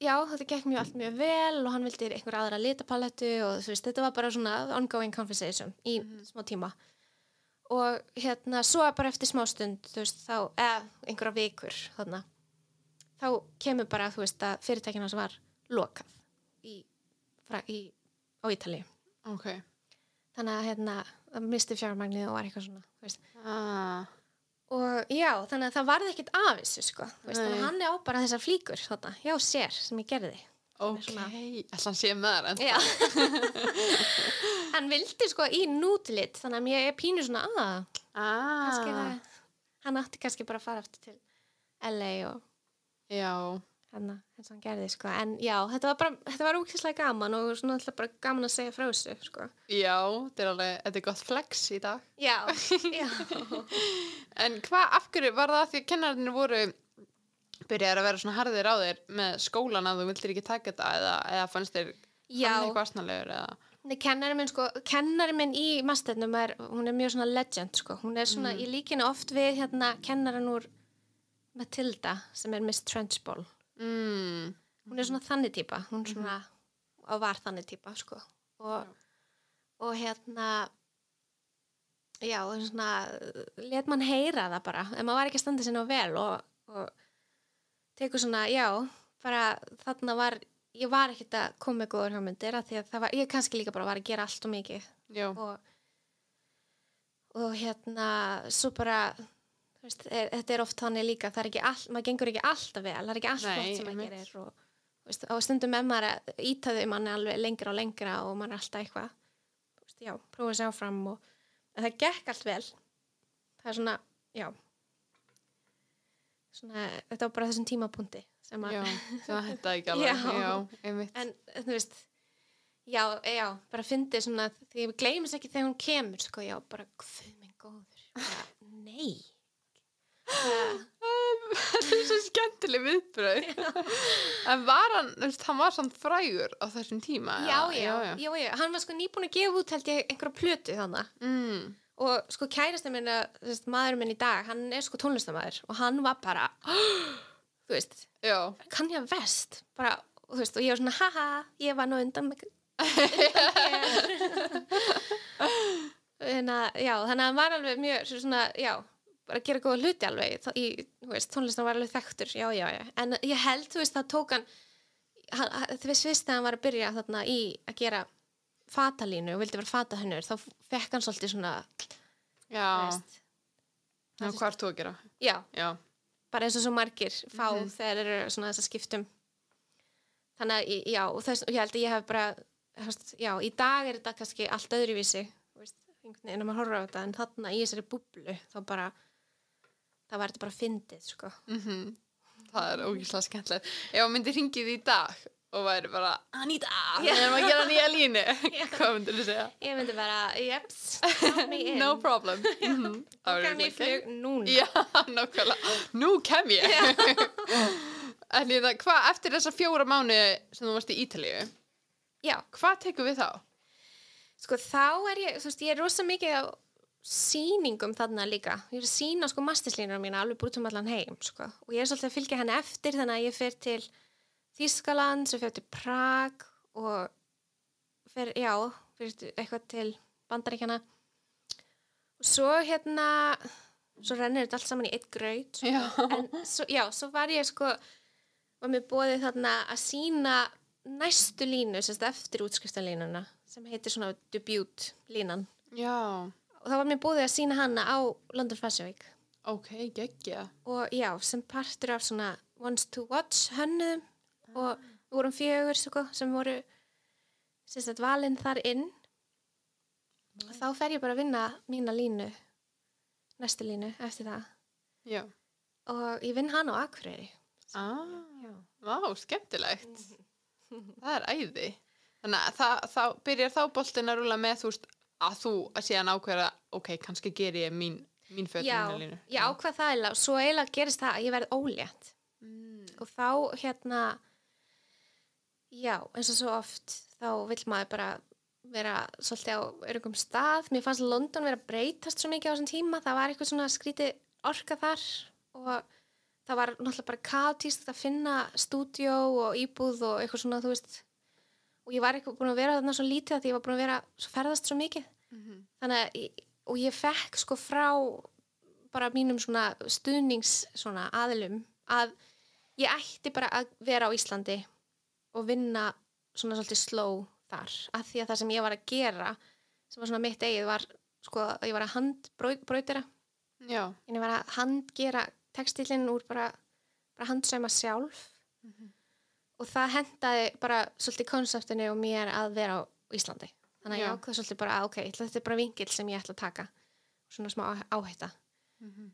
já, þetta gekk mjög allt mjög vel og hann vildi einhver aðra litapalettu og þú veist, þetta var bara svona ongoing conversation í smá tíma og hérna, svo bara eftir smá stund, þú veist, þá eða einhverja vikur, þarna þá kemur bara, þú veist, að fyrirtækina sem var lokað í, fra, í á Ítali Ok. þannig að hérna, misti fjármagnið og var eitthvað svona, þú veist Ah. Og já, þannig að það varði ekkit af þessu sko, veist, hann er á bara þessar flíkur þarna, já, sér, sem ég gerði Ok. hann sé. Já [laughs] Hann vildi sko í nútlit þannig að ég er pínu svona að Ah. það hann átti kannski bara að fara aftur til LA og Já. Eins og hann gerði sko. En já, þetta var bara, þetta var úkislega gaman og svona alltaf bara gaman að segja frá þessu sko. Já, þetta er alveg, þetta er gott flex í dag. Já, [laughs] já. En hvað, af hverju var það því að kennarinnir voru byrjaðir að vera svona harðir á þér með skólan að þú vildir ekki taka þetta eða, eða fannst þér Já, hann eitthvað asnalegur eða? Nei, kennari minn sko, kennari minn í masternum er, hún er mjög svona legend sko, hún er svona, ég líki henni oft við hérna kennaran úr Matilda sem er Miss Trenchball mm, hún er svona þannig típa hún er svona, og var þannig típa sko. og, og hérna já, og svona let mann heyra það bara. En maður var ekki að standa sinna vel og, og tekur svona, já bara þarna var ég var ekkert að koma með góður hugmyndir að það var, ég kannski líka bara var að gera allt og mikið. Og, og hérna svo bara veist, er, þetta er oft þannig líka það er ekki all, maður gengur ekki alltaf vel það er ekki allt Nei, flott sem maður gerir og, veist, og stundum með maður að ítaði manni alveg lengra og lengra og maður er alltaf eitthvað veist, já, prófa sér áfram og það gekk allt vel. Það er svona, já. Svona, þetta var bara þessum tímapunkti sem að það hætta ekki [laughs] alveg. Já. já en þú veist já, já, bara fyndi svona því ég gleymis ekki þegar hún kemur sko, já, bara, hvað minn góður bara, nei þetta er svo skemmtileg viðbröð en var hann, hann var samt frægur á þessum tíma já, eða? já, já, já, hann var sko nýbúin að gefa út held ég einhverja plötu þannig Mm. og sko kærasti minn, þú veist, maðurinn minn í dag hann er sko tónlistamæður og hann var bara [gasps] þú veist, já, kann ég vest bara, og þú veist, og ég var svona haha, ég var nú undan mig undan þér já, þannig að hann var alveg mjög svona, já, bara að gera góða hluti alveg. Í, þú veist, tónlistan var alveg þekktur. Já, já, já, en ég held, þú veist, það tók hann hann, hann- þú veist, fyrst þegar hann var að byrja þarna í að gera fatalínu og vildi vera fatahönnur, þá fekk hann svolítið svona, já, hvað er þú að gera? já, Já, bara eins og svo margir fá Mhm. þegar þeir eru svona þess að skiptum. Þannig að já, og þess, ég held að ég hef bara veist, já, í dag er þetta kannski allt öðruvísi þú veist, einhvern veginn að maður horfa á þetta en þarna í þessari búblu þá bara þá var þetta bara fyndið sko. mhm það er ógíslega skemmtilegt ef hann myndi hringið í dag og væri bara Anita, við erum að gera nýja línu [laughs] hvað myndir þú segja? ég myndi bara, jeps [laughs] count me in, no problem. Það væri bóka mér örugglega flug núna Já, nákvæmlega. Nú kem ég. en ég það, hvað, eftir þessa fjóra mánu sem þú varst í Ítalíu, já, hvað tekur við þá? sko þá er ég þú veist, ég er rosa mikið á sýningum þarna líka. Ég er að sína sko masterslínuna mína alveg búið um allan heim sko. og ég er svolítið að fylgja henni eftir þannig að ég fer til Þískaland svo fer til Prag og fer, já, fer eitthvað til Bandaríkjana og svo hérna svo rennir þetta allt saman í eitt graut. Já. en svo, já, svo var ég sko var mér bóðið þarna að sína næstu línu, sérst eftir útskriftalínuna sem heitir svona debut línan. Já, og það var mér bóðið að sína hana á London Fashion Week ok, geggja. og já, sem partur af svona Wants to Watch hönnuðum og við vorum fjögur sko, sem voru sérst að valinn þar inn og þá fer ég bara að vinna mína línu næstu línu eftir það Já. og ég vinn hana á Akureyri Ah, já. vá, skemmtilegt. það er æði. Þannig að það, þá byrjar þá boltin að rúla með þú veist að þú að síðan ákveða, ok, kannski ger ég mín, mín föt já, ég ákvað það eiginlega. Og svo eiginlega gerist það að ég verð ólétt. Mm. og þá hérna já, eins og svo oft þá vill maður bara vera svolítið á örugum stað. Mér fannst London vera breytast svo mikið á þessum tíma. Það var eitthvað svona skrítið orka þar og það var náttúrulega bara kaotíst að finna stúdjó og íbúð og eitthvað svona þú veist og ég var eitthvað búin að vera þarna svo lítið að ég var búin að vera svo ferðast svo mikið. Mhm. þannig að ég, og ég fekk sko frá bara mínum svona stuðnings svona aðilum að ég ætti bara að vera á Íslandi og vinna svona svolítið slow þar. Af því að það sem ég var að gera sem var svona mitt eigið var sko að ég var að handbröytira Já. en ég var að handgera textilinn úr bara, bara handsauma sjálf og það hendaði bara svolítið konseptinu og mér að vera á Íslandi. Þannig að Já. ég ákveða svolítið bara að ok, þetta er bara vingill sem ég ætla að taka. Svona smá áhætta. Mhm.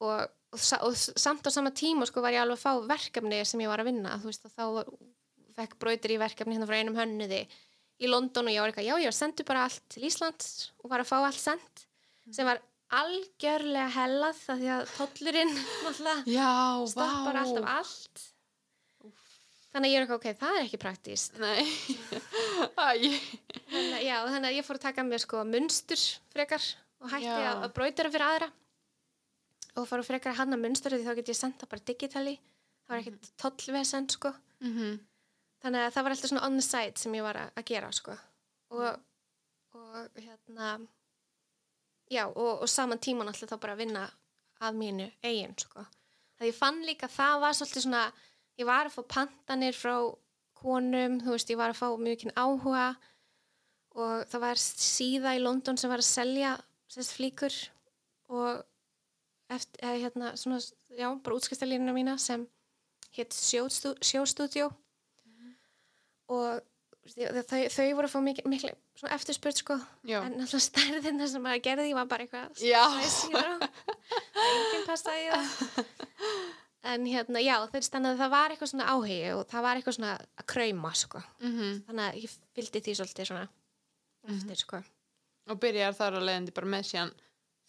og, og, og s- samt á sama tíma sko var ég alveg að fá verkefni sem ég var að vinna. Þú veist að þá var- fekk brautir í verkefni hérna frá einum hönnuði í London og ég var eitthvað, já ég sendu bara allt til Íslands. Og var að fá allt sendt sem var algjörlega hellað það því að tollurinn [laughs] stoppar alltaf allt þannig að ég er eitthvað, ok, það er ekki praktíst [laughs] þannig, að- já, þannig að ég fór að taka mér sko munstur frekar og hætti Já. að, að brautura fyrir aðra. Og fór að frekar að hanna munstur því þá get ég senda bara digitali það var ekkert tollvesen sko. Mhm. þannig að það var alltaf svona on the side sem ég var að, að gera sko. Og, og hérna já og, og saman tíman alltaf þá bara að vinna að mínu eigin sko. Það ég fann líka að það var svolítið svona ég var að fá pantanir frá konum, þú veist, ég var að fá mjög áhuga og það var síða í London sem var að selja sérst flíkur og eftir, eða, hérna, svona, já, bara útskristalínuna mína sem hétt sjóstúdjó og þau, þau, þau voru að fá mikil, mikil svona eftirspurt sko Já. en alltaf stærðin það sem maður gerði var bara eitthvað Já. sæsíra enginn passaði í það en hérna, já, þeir stannaði það var eitthvað svona áhugi og það var eitthvað svona að krauma sko, Mhm. þannig að ég fylgdi því svolítið svona eftir sko Og byrjar þar að leiðandi bara með síðan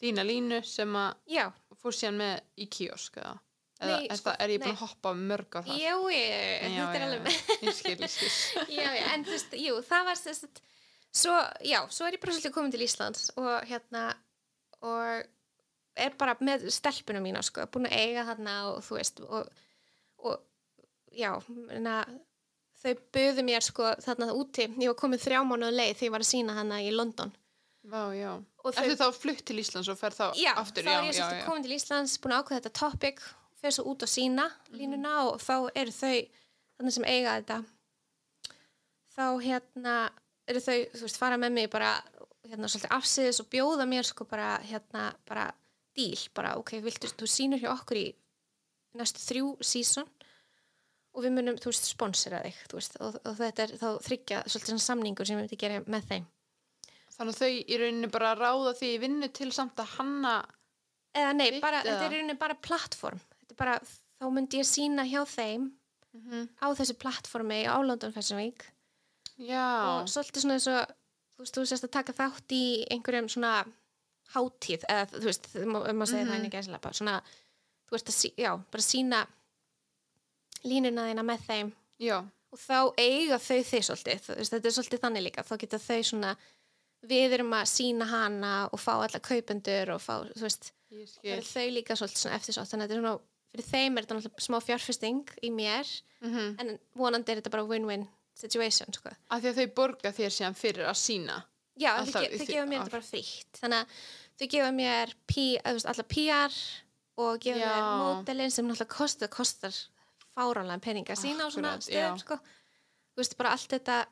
þína línu sem að fór síðan með í kiosk eða? Eða Nei, sko, er ég búin að hoppa mörg á það? Já, þetta er alveg. Ég skil, ég skil. [laughs] já, já, en þú veist, jú, það var þess að svo, já, svo er ég bara svolítið komin til Íslands og hérna og er bara með stelpunum mína, sko, búin að eiga þarna og þú veist, og, og já, na, þau buðu mér, sko, þarna úti. Ég var komin þrjá mánuð leið þegar ég var að sína hana í London. Vá, já. Og þau- þá flutt til Íslands og fer þá já, aftur? þá er ég svolítið komin til Íslands búin að ákveða þetta topic fyrir svo út að sína línuna og þá eru þau þannig sem eiga þetta. Þá hérna eru þau, þú veist, fara með mig bara hérna svolítið afsýðis og bjóða mér sko bara hérna bara díl, bara ok, viltu, þú sýnur hjá okkur í næstu þrjú sísón og við munum, þú veist, sponsera þig veist, og, og þetta er þá þryggja svolítið svona samningur sem við myndum gera með þeim. Þannig að þau í rauninni bara ráða því í vinnu til samt að hanna eða nei, Þitt, bara, eða? þetta er í rauninni bara plattform. Þetta er bara, þá myndi ég sína hjá þeim mm á þessu plattformi á London Fashion Week. Já, og svolítið svona eins og þú veist, þú sérst að taka þátt í einhverjum svona hátíð eða þú veist, um að segja Mhm. það henni gæslega bara svona, þú veist að, já, bara sína línuna þína með þeim já, og þá eiga þau þig svolítið, veist, þetta er svolítið þannig líka þá geta þau svona við erum að sína hana og fá alla kaupendur og fá, þú veist, þau líka svolítið eftir svo þannig að þetta er svona, fyrir þeim er þetta náttúrulega smá fjárfesting í mér, Mm en vonandi er þetta bara win-win situation, sko. Af því að þau borga þér síðan fyrir að sína. Já, þau, þau því- gefa mér þetta bara frítt þannig að þau gefa mér P, að, veist, alla PR og gefa mér Já. módelin sem náttúrulega kostar, kostar fáránlega peninga sína á svona stöðum sko. þú veist, bara allt þetta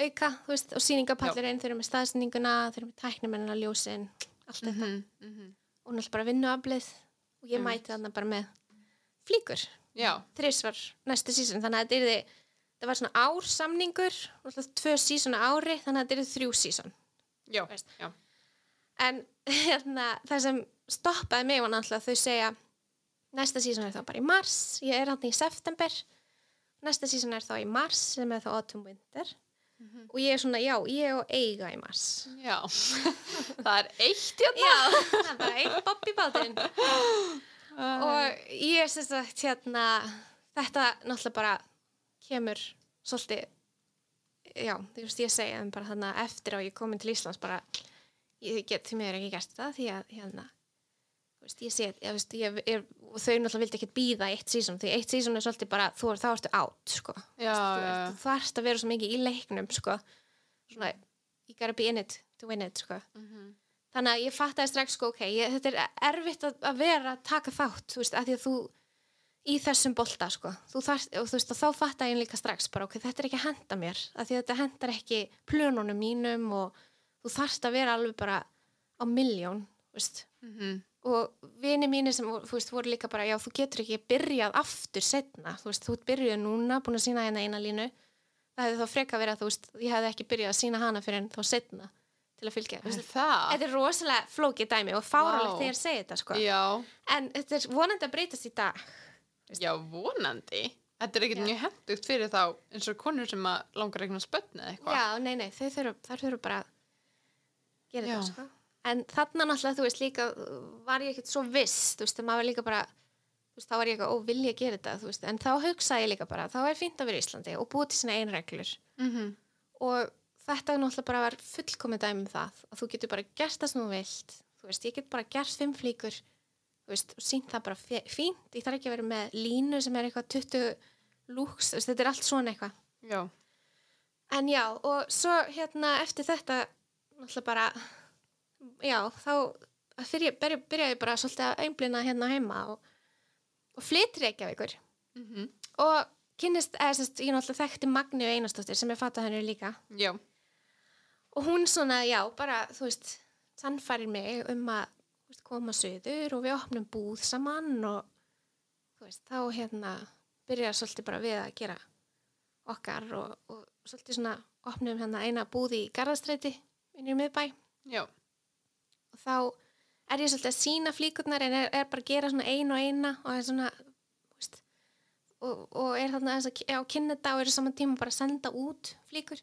auka, þú veist, og sýningapallurinn þau eru með staðsendinguna, þau eru með tæknimennina ljósin, allt þetta Mm -hmm. og náttúrulega bara vinnuaflið og ég Einmitt. mæti þarna bara með flíkur Já, þrísvar næstu sísón þannig að þetta er þið það var svona ársamningur tvö sísón á ári þannig að þetta er þrjú sísón já, já. en [laughs] hérna, það sem stoppaði mig var náttúrulega þau segja næsta sísón er þá bara í mars ég er hann í september næsta sísón er þá í mars sem er þá autumn winter Mhm. og ég er svona, já, ég á eiga í mars Já, [laughs] það er eitt hérna. já, það er bara einn bopp í bátinn og ég er sem sagt hérna þetta náttúrulega bara kemur svolítið já, þú veist ég segja þeim bara þannig að eftir á ég komin til Íslands bara ég get því mér ekki gert það því að hérna þú veist, ég sé, ég, ég er, og þau náttúrulega vildi ekkert býða eitt sísón því eitt sísón er svolítið bara, þú er þá ertu átt sko, Já, þú, þarft að vera svo mikið í leiknum sko, svona you gotta be in it to win it sko. Mhm. þannig að ég fattaði strax sko, ok, ég, þetta er erfitt að, að vera að taka þátt, þú veist, að því að þú í þessum bolta, sko þú þarft, og þú veist, og þá fattaði ég líka strax bara, ok, þetta er ekki að henda mér, að því að þetta hendar ekki plönunum mínum og þú þarft að vera alveg bara á miljón, veist Mhm. og vini mínir sem, veist, voru líka bara, já, þú getur ekki byrjað aftur setna, þú veist, þú byrjuð núna, búin að sína hérna eina línu það hefði þá freka verið að, þú veist, ég hefði ekki byrjað að sína hana fyrir en þá setna til að fylgja? Þetta er rosalega flókið dæmi og fáralegt Vá. þegar ég segi þetta sko. Já, En þetta er vonandi að breytast í dag. Já, vonandi. Þetta er ekkert mjög hendugt fyrir þá eins og konur sem langar eignan spötn eða eitthvað. Já, nei, nei, þau þurfa bara að gera þetta sko. En þarna náttúrulega, þú veist, líka var ég ekkert svo viss, þú veist, maður var líka bara, þú veist, þá var ég eitthvað, ó, vil ég gera þetta, þú veist, en þá hugsaði ég líka bara, þá er fínt að vera í Íslandi og búið til sína einreglur Mm og þetta náttúrulega bara var fullkomið dæmi um það, að þú getur bara gert það sem þú vilt, þú veist, ég get bara gert fimm flíkur, veist, og sínt það bara fínt, ég þarf ekki að vera með línu sem er eitthvað 20 lúks, veist, þetta er allt svona eitthvað. Já, En já, og svo hérna eftir þetta, náttúrulega bara, já, þá fyrir, byrja, byrja ég bara svolítið að einblina hérna heima og, og flytri ekki af ykkur. mm Og kynnist, eða sérst, ég náttúrulega þekkti Magni og Einarsdóttir sem er fatað henni líka. já, Og hún svona, já, bara, þú veist, sannfærir mig um að veist, koma söður og við opnum búð saman og veist, þá hérna byrjar svolítið bara við að gera okkar og, og svolítið svona opnum hérna eina búð í Garðastræti inn í miðbæ já, og þá er ég svolítið að sína flíkurnar en er, er bara að gera svona ein og eina og er svona veist, og, og er þarna aðeins að á kynna þetta og er saman tíma bara að senda út flíkur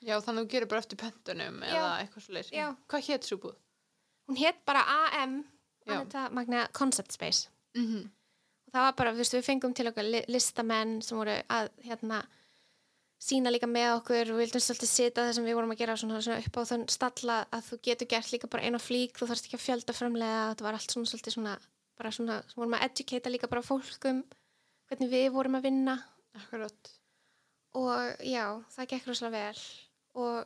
já, þannig að þú gerir bara eftir pöntunum eða eitthvað svolítið. Já. Hvað hétt svo búð? Hún hétt bara AM. Anita Magna Concept Space Mm og það var bara, þú veist, við fengum til okkar li- listamenn sem voru að hérna sína líka með okkur og við vildum svolítið sita það sem við vorum að gera svona, svona upp á þann stalla að þú getur gert líka bara eina flík þú þarfst ekki að fjölda framlega þetta var allt svona svolítið svona bara svona, sem vorum að educata líka bara fólkum hvernig við vorum að vinna Akkurat. og já, það gekk rosalega vel og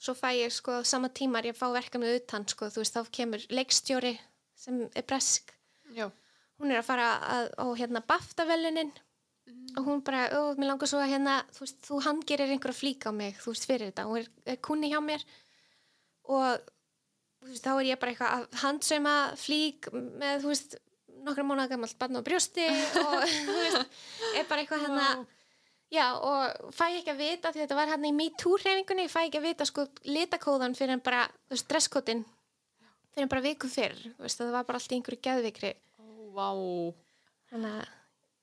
svo fæ ég sko á sama tímar ég fá verkefni utan sko, þú veist, þá kemur leikstjóri sem er bresk. Já. hún er að fara að, á hérna BAFTA-velunin og hún bara, ó, mér langar svo að hérna þú veist, þú handgerir einhverja flík á mig þú veist, fyrir þetta, hún er, er kunni hjá mér og þú veist, þá er ég bara eitthvað að handsauma flík með, þú veist nokkra mánuða gammalt barn á brjósti og [laughs] þú veist, er bara eitthvað hérna já, og fæ ekki að vita því þetta var hérna í MeToo-hreyfingunni fæ ekki að vita sko litakóðan fyrir en bara, þú veist, dresskótin fyrir en bara viku fyrr, þú veist, það var bara allt í einhverju geðvikri Ó, vá. þannig að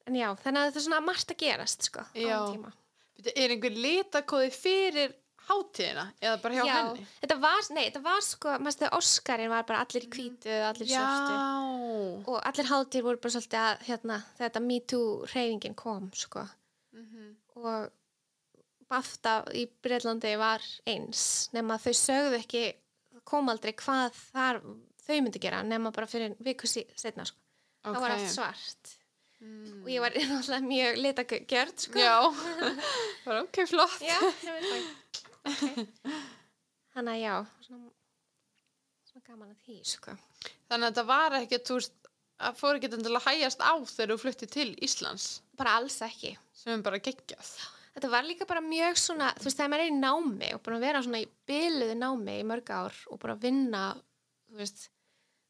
En já, þannig að það er svona margt að gerast, sko, á Já. þeim tíma. Bíddu, Er einhver litakóði fyrir hátíðina eða bara hjá já, henni? þetta var, nei, þetta var sko, maður stuði Óskarinn var bara allir í hvítu, allir í svörtu Já. og allir hátíð voru bara svolítið að, hérna, þetta Me Too hreyfingin kom, sko, Mhm. og BAFTA í Breitlandi var eins, nema þau sögðu ekki, kom aldrei hvað þar þau myndi gera, nema bara fyrir viku seinna, sko. Það var allt svart Mm. og ég var [laughs] náttúrulega mjög litagjörð, sko. Já. [laughs] bara ok, flott. Já, það. Okay. Þannig að já, svona, svona gaman að því, sko. Þannig að þetta var ekki, þú veist, að fór ekki til að hægjast á þegar þú flutti til Íslands Bara alls ekki. sem er bara geggjað. Þetta var líka bara mjög svona, þú veist, þegar maður er í námi og búin að vera svona í byluðu námi í mörg ár og bara vinna, þú veist,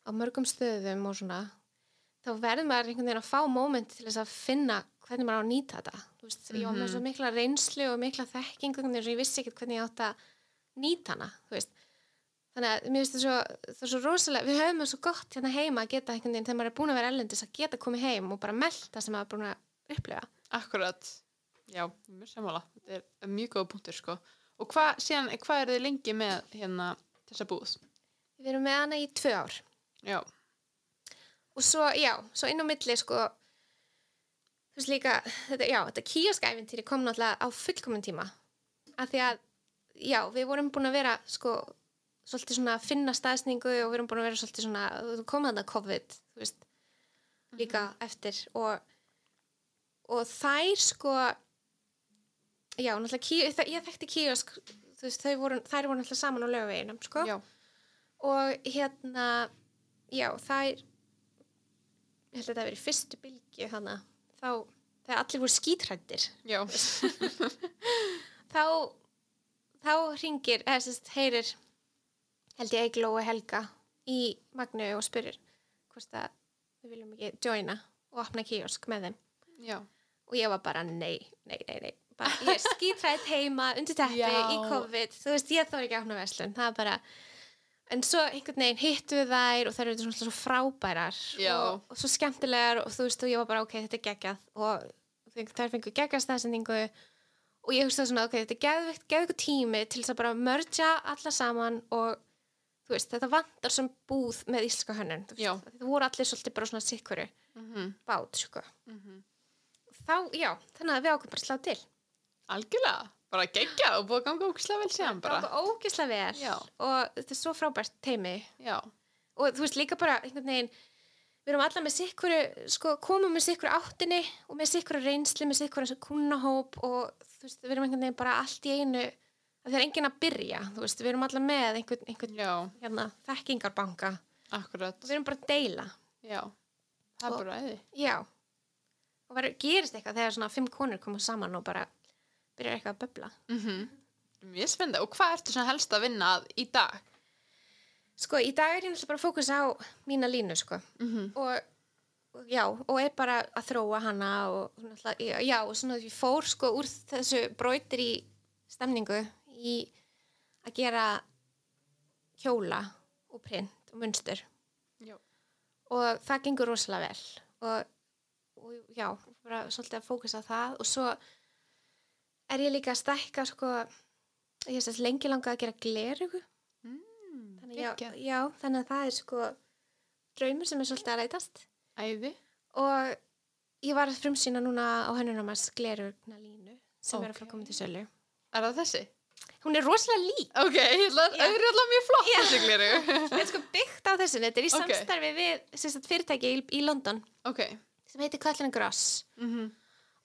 á mörgum stöðum og svona, þá verður maður einhvern veginn að fá moment til þess að finna hvernig maður á að nýta þetta. Þú veist, ég var með svo mikla reynslu og mikla þekking, veginn svo ég vissi ekkert hvernig ég átt að nýta hana, þú veist. Þannig að mér finnst það svo, svo rosalega, við höfum það svo gott hérna heima að geta einhvern veginn þegar maður er búin að vera ellendis að geta komið heim og bara melta sem maður er búin að upplifa. Akkurat. Já, mjög sammála. Þetta er mjög góða punktur, sko. Og hvað, hvað er þið lengi með hérna þessa búð? Við erum með hana í tvö ár. Já. og svo, já, svo inn á milli sko þú veist líka, þetta, já, þetta kíoskæfintýri kom náttúrulega á fullkomun tíma af því að, já, við vorum búin að vera sko, svolítið svona að finna staðsningu og við erum búin að vera svolítið svona, þú komað þarna COVID veist, líka eftir og og þær sko já, náttúrulega kíos, ég þekkti kíosk veist, voru, þær voru náttúrulega saman á lögaveginum, sko Já. og hérna já, það er ég held að hafi verið fyrstu bylgju hana, þá, þegar allir voru skítrættir Já. [laughs] þá þá ringir, eða sérst heyrir held ég Eigló og Helga í Magnu og spyrir hvort að við viljum ekki joina og opna kiosk með þeim. Já. og ég var bara nei, nei, nei, nei. Bara, ég er skítrætt heima undir teppi í COVID, þú veist, ég þóri ekki að opna verslun. Það er bara en svo einhvern veginn hittu við þær og þær eru svona svo frábærar og, og svo skemmtilegar og þú veist og ég var bara ok, þetta er geggjað. Og þær fengu geggjastæðsendingu og ég hugsaði svona ok, þetta er geðveikt, geðveikt tími til þess að bara mörgja alla saman og þú veist, þetta vantar sem búð með íslenska hönnun þú veist, þetta voru allir svolítið bara svona sikkuru Mm bát, sko -hmm. þá, já, þannig að við ákveðum bara að slá til Algjörlega. Bara geggjað og búið að ganga ógislega vel síðan bara. bara ógislega vel Já. og þetta er svo frábært teimi Já. og þú veist líka bara einhvern veginn við erum alla með sikkuru sko, komum með sikkuru áttinni og með sikkuru reynsli með sikkuru kunnahóp og þú veist, við erum einhvern veginn bara allt í einu það er enginn að byrja þú veist, við erum alla með einhvern, einhvern hérna, þekkingarbanka Akkurat. og við erum bara að deila Já. Það er Og- bara æði. já og verður, gerist eitthvað þegar svona fimm konur koma saman og bara byrjar eitthvað að böbla Mm Mjög spennandi. Og hvað ertu svona helst að vinna að í dag? sko, í dag er ég náttúrulega bara að fókusa á mína línu sko Mm og og já, og er bara að þróa hana og já, og svona ég fór sko úr þessu brautir í stemningu í að gera kjóla og print og munstur. Já. og það gengur rosalega vel. Og, og já, bara svolítið að fókusa á það. Og svo er ég líka að stækka sko ég sést lengi langað að gera glerugu Mm, þannig, þannig að það er sko draumur sem er svolítið að rætast. Æði. og ég var að frumsýna núna á hennunamars glerugna línu sem er að fara að koma til sölu. Er það þessi? Hún er rosalega lík. Ok, ég það er alltaf mjög flott þetta [laughs] er sko byggt á þessu þetta er í Ok. samstarfi við sagt, fyrirtæki í, í London. Ok. sem heitir Kvallin Gross. Mm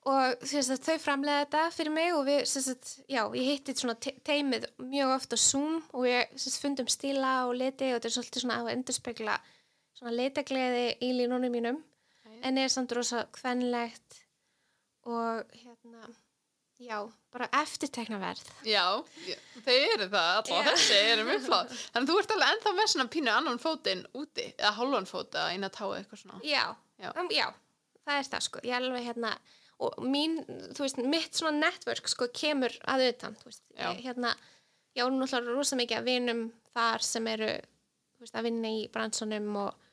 og sem sagt, þau framlega þetta fyrir mig og við, sagt, já, ég hitti svona te teimið mjög oft á Zoom og sagt, fundum stíla og liti og þetta er svolítið svona að endurspegla svona litagleði í línunum mínum. En er samt rosa kvenlegt og hérna já, bara eftirteknaverð Já, þeir eru það, Já. þessi eru mjög flott. Þannig að þú ert alveg ennþá með svona pínu annan fótinn úti, eða hálfan fót eða eina táið eitthvað svona. já, Já. um, já, það er það sko ég er alveg hérna og mín, þú veist, mitt svona network sko kemur að utan, þú veist, Já. ég, hérna ég á náttúrulega rosa mikið að vinum þar sem eru, þú veist, að vinna í bransunum og,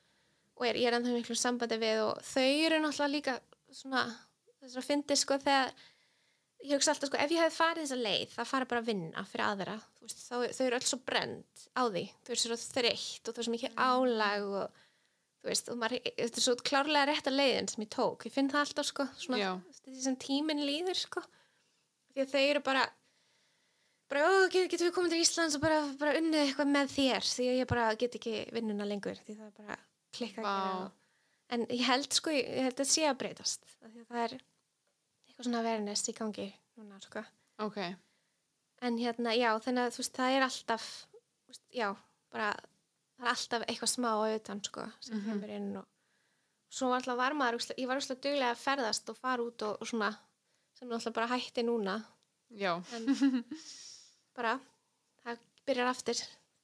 og er, ég er ennþá miklu sambandi við og þau eru náttúrulega líka svona, þess að fyndi sko þegar ég hugsa alltaf sko, ef ég hefði farið þessa leið það fara bara að vinna fyrir aðra veist, þá, þau eru öll svo brend á því. Þau eru svo þreytt og þau eru svo mikið álag og þú veist, og maður, þetta er svo klárlega rétta leiðin sem ég tók, ég finn það alltaf sko því sem tíminn líður sko. Því að þau eru bara bara, ó, get, getum við komið til Íslands og bara, bara unnið eitthvað með þér? Því að ég bara get ekki vinnuna lengur því það er bara klikka og, en ég held sko, ég, held að sé að breytast að það er eitthvað svona awareness í gangi núna sko Ok, en hérna, já, þannig að þú veist, það er alltaf veist, já, bara það er alltaf eitthvað smá utan sko, sem Mhm. kemur inn og svo alltaf var maður, ógeðslega- ég var úrslega duglega að ferðast og fara út og, og svona sem er alltaf bara hætti núna já, en [laughs] bara það byrjar aftur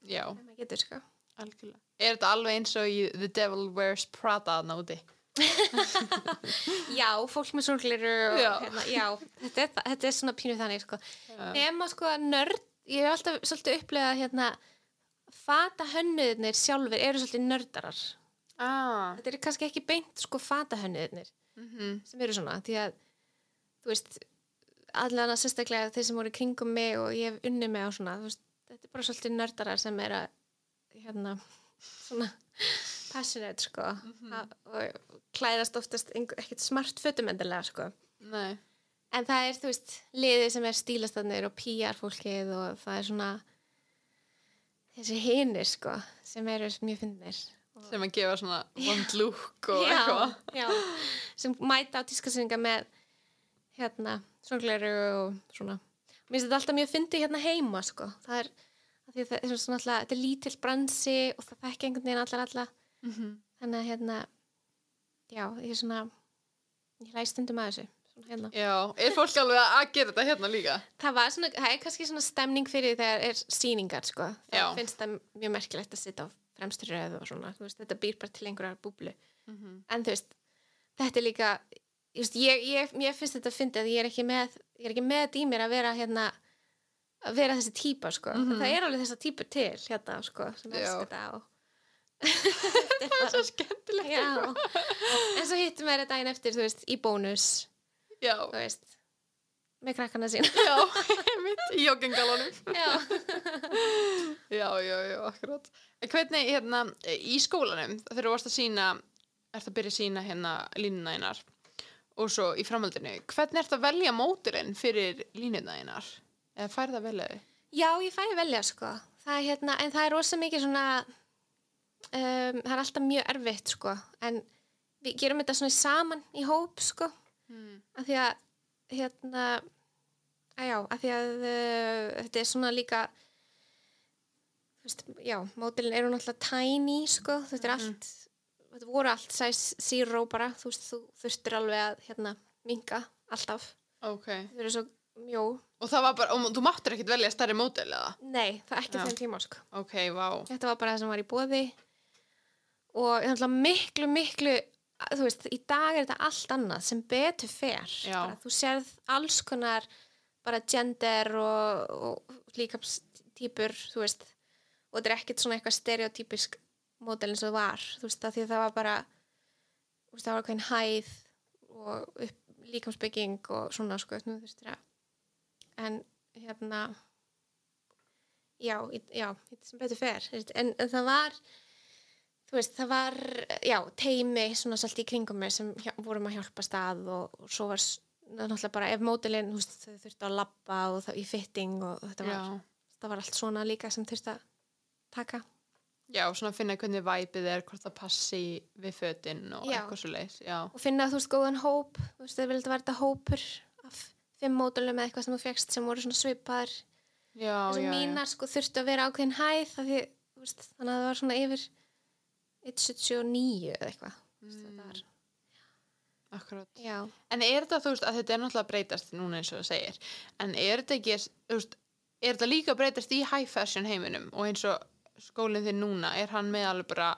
já, getur sko algjörlega. Er þetta alveg eins og í The Devil Wears Prada úti? [laughs] já, fólk með Já. hérna, já, þetta er, þetta er svona pínu þannig sko. Nema sko nörd ég hef alltaf svolítið upplegað hérna fata hönnuðnir sjálfur eru svolítið nördarar. Ah, þetta er kannski ekki beint sko fata hönnuðnir mhm, sem eru svona því að þú veist allan að sérstaklega þeir sem voru kringum mig og ég hef unni mig á svona veist, þetta er bara svolítið nördarar sem er að hérna svona passionate sko að, og klæðast oftast ekkert smart fötum endilega sko nei, En það er, þú veist, liðið sem er stílastannir og PR fólkið og það er svona þessi hinir, sko, sem eru mjög fyndnir. sem að gefa svona [laughs] vond look og eitthvað. já, sem mæta á tískasynninga með hérna, svongleiru og svona. Mér finnst þetta alltaf mjög fyndi hérna heima, sko. Það er, af því að það er svona alltaf, þetta er lítill bransi og það þekki einhvern veginn allar alla. Mhm. Þannig að hérna, já, ég er svona, ég hlæst stundum að þessu, svona hérna. Já, er fólk alveg að gera þetta hérna líka? Það var svona, það er kannski svona stemning fyrir þegar er sýningar, sko. Það Já. finnst það mjög merkilegt að sitja á fremstu röðu og svona, veist, þetta býr bara til einhverjar búblu. Mhm. En þú veist, þetta er líka, ég veist, ég, ég, mér finnst þetta að fyndi að ég er ekki með, ég er ekki með þetta í mér að vera hérna, að vera þessi típa, sko. Mhm. Það er alveg þessa típur til, hérna, sko, sem elskar þetta og... [laughs] Það er svo skemmtilegt. Já, en svo hittum við þetta daginn eftir, þú veist, í bónus, Já, þú veist, með krakkana sína. já, mitt í joggingalunum. Já. [laughs] Já, já, já, akkurat. En hvernig, hérna, í skólanum, þegar þú varst að sína, ert að byrja að sína hérna línuna einar og svo í framhaldinu, hvernig ert að velja móturinn fyrir línuna einar? Eða færð að velja þau? Já, ég fæ að velja sko það er, hérna, en það er rosa mikið svona um, það er alltaf mjög erfitt sko en við gerum þetta svona saman í hóp sko Mm. af því að hérna að já, af því að uh, þetta er svona líka veist, já, mótilin eru náttúrulega tiny sko, þetta er allt þetta voru allt size zero bara þú veist, þú þurftir alveg að hérna minka alltaf, Ok. þau eru svo mjó Og það var bara, og þú máttur ekkert velja stærri mótil eða? nei, það er ekki Já. þeim tíma sko Ok, vá. þetta var bara það sem var í bóði og náttúrulega miklu, miklu þú veist, í dag er þetta allt annað sem betur fer. Bara, þú sérð alls konar bara gender og, og líkapstýpur þú veist, og þetta er ekkert svona eitthvað stereotypisk mótel eins og það var, þú veist, að því að það var bara veist, það var hvernig hæð og upp, líkamsbygging og svona sko, þú veist, það en hérna já, já, þetta sem betur fer en, en það var þú veist, það var, já, teimi svona svolítið í kringum mig sem hjá, vorum að hjálpa stað og, og svo var náttúrulega bara ef mótilinn, þú veist, þau þurftu að labba og það, í fitting og þetta var, Já. það var allt svona líka sem þurfti að taka. Já, svona að finna hvernig væpið er, hvort það passi við fötin og Já. eitthvað svo leis. Já. Og finna, þú veist, góðan hóp, þú veist, það vildi þetta hópur af fimm mótilum eða eitthvað sem þú fegst sem voru svona svipaðar. Já, og já, mínar sko þurftu að vera ákveðin hæð því, veist, þannig að það var svona yfir 179 eða eitthvað. Mm. Já. En er þetta, þú veist, að þetta er náttúrulega breytast núna eins og það segir, en er þetta ekki, þú veist, er þetta líka breytast í high fashion heiminum og eins og skólinn þinn núna, er hann með alveg bara,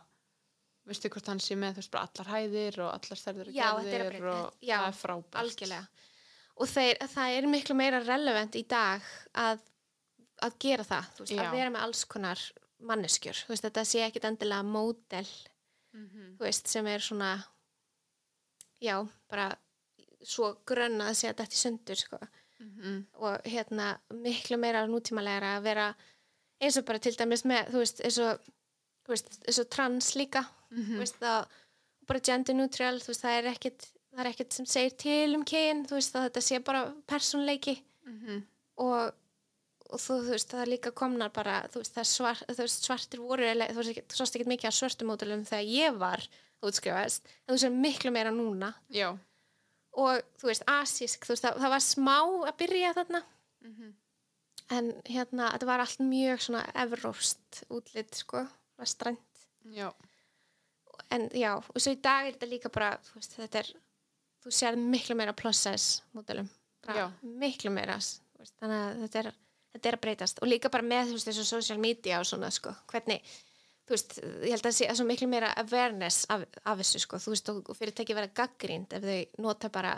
veistu hvort hann sé með, þú veist, bara allar hæðir og allar stærðir og er gerðir og já, það er frábært. algjörlega og þeir, það er miklu meira relevant í dag að, að gera það veist, að vera með alls konar manneskjur, þú veist, þetta sé ekkit endilega módel, Mhm. þú veist, sem er svona já, bara svo grönn að segja þetta í sundur, sko Mhm. og hérna miklu meira nútímalega að vera eins og bara til dæmis með, þú veist, eins og þú veist, eins og trans líka þú veist, það bara gender neutral, þú veist, það er ekkit það er ekkit sem segir til um kyn þú veist, að þetta sé bara persónleiki Mhm. og, og þú, þú veist, það er líka komnar bara þú veist, það svart, þú veist, svartir voru þú veist, ekki- þú sást ekkit mikið af svörtum módulum þegar ég var útskrifast en þú veist, miklu meira núna Já. og þú veist, asísk, þú veist, það, það var smá að byrja þarna Mhm. en hérna, þetta var allt mjög svona evróst útlit, sko vestrænt, Já. en já og svo í dag er þetta líka bara, þú veist, þetta er þú sér miklu meira plus size Já. miklu meira veist, þannig að þetta er þetta er að breytast og líka bara með, þú veist, þessu social media og svona, sko, hvernig þú veist, ég held að það sé svo miklu meira awareness af, af þessu, sko, þú veist, og, fyrirtæki vera gaggrínd ef þau nota bara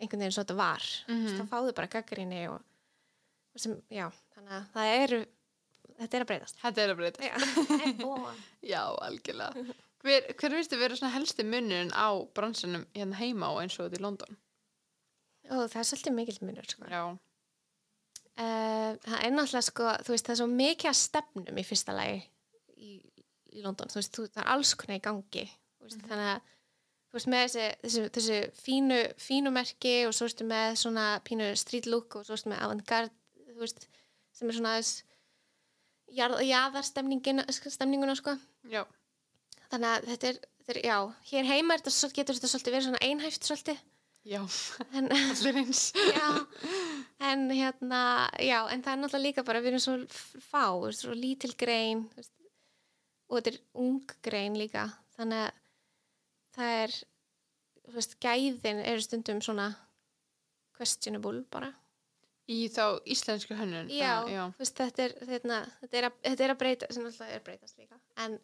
einhvern veginn svo þetta var, þú veist, þá fáðu bara gaggríni og og sem, já, þannig að það eru þetta er að breytast Þetta er að breytast. Já. [laughs] Já, algjörlega. Hver, hver veistu vera svona helsti munurinn á bransunum hérna heima og eins og þetta í London? og það er svolítið mikill munur sko. Já. Uh, það er náttúrulega sko, þú veist, það er svo mikið að stefnum í fyrsta lagi í, í London, þú veist, þú, það er alls konar í gangi. Þú veist, þannig að þú veist, með þessi, þessi, þessi fínu, fínu merki og svo ertu með svona pínu street look og svo ertu með avantgarde þú veist, sem er svona þess jaðarstemninguna stemninguna sko. Já. þannig að þetta er, þetta er já, hér heima er þetta, getur þetta svolítið verið svona einhæft svolítið Já. en, Allir eins. já, en hérna já, en það er náttúrulega líka bara við erum svo fá, svo lítil grein og þetta er ung grein líka, þannig að það er veist, gæðin eru stundum svona questionable bara Í þá íslensku hönnun. já, já. þú veist, þetta er, þetta, þetta, er að, þetta er að breyta sem alltaf er breytast líka en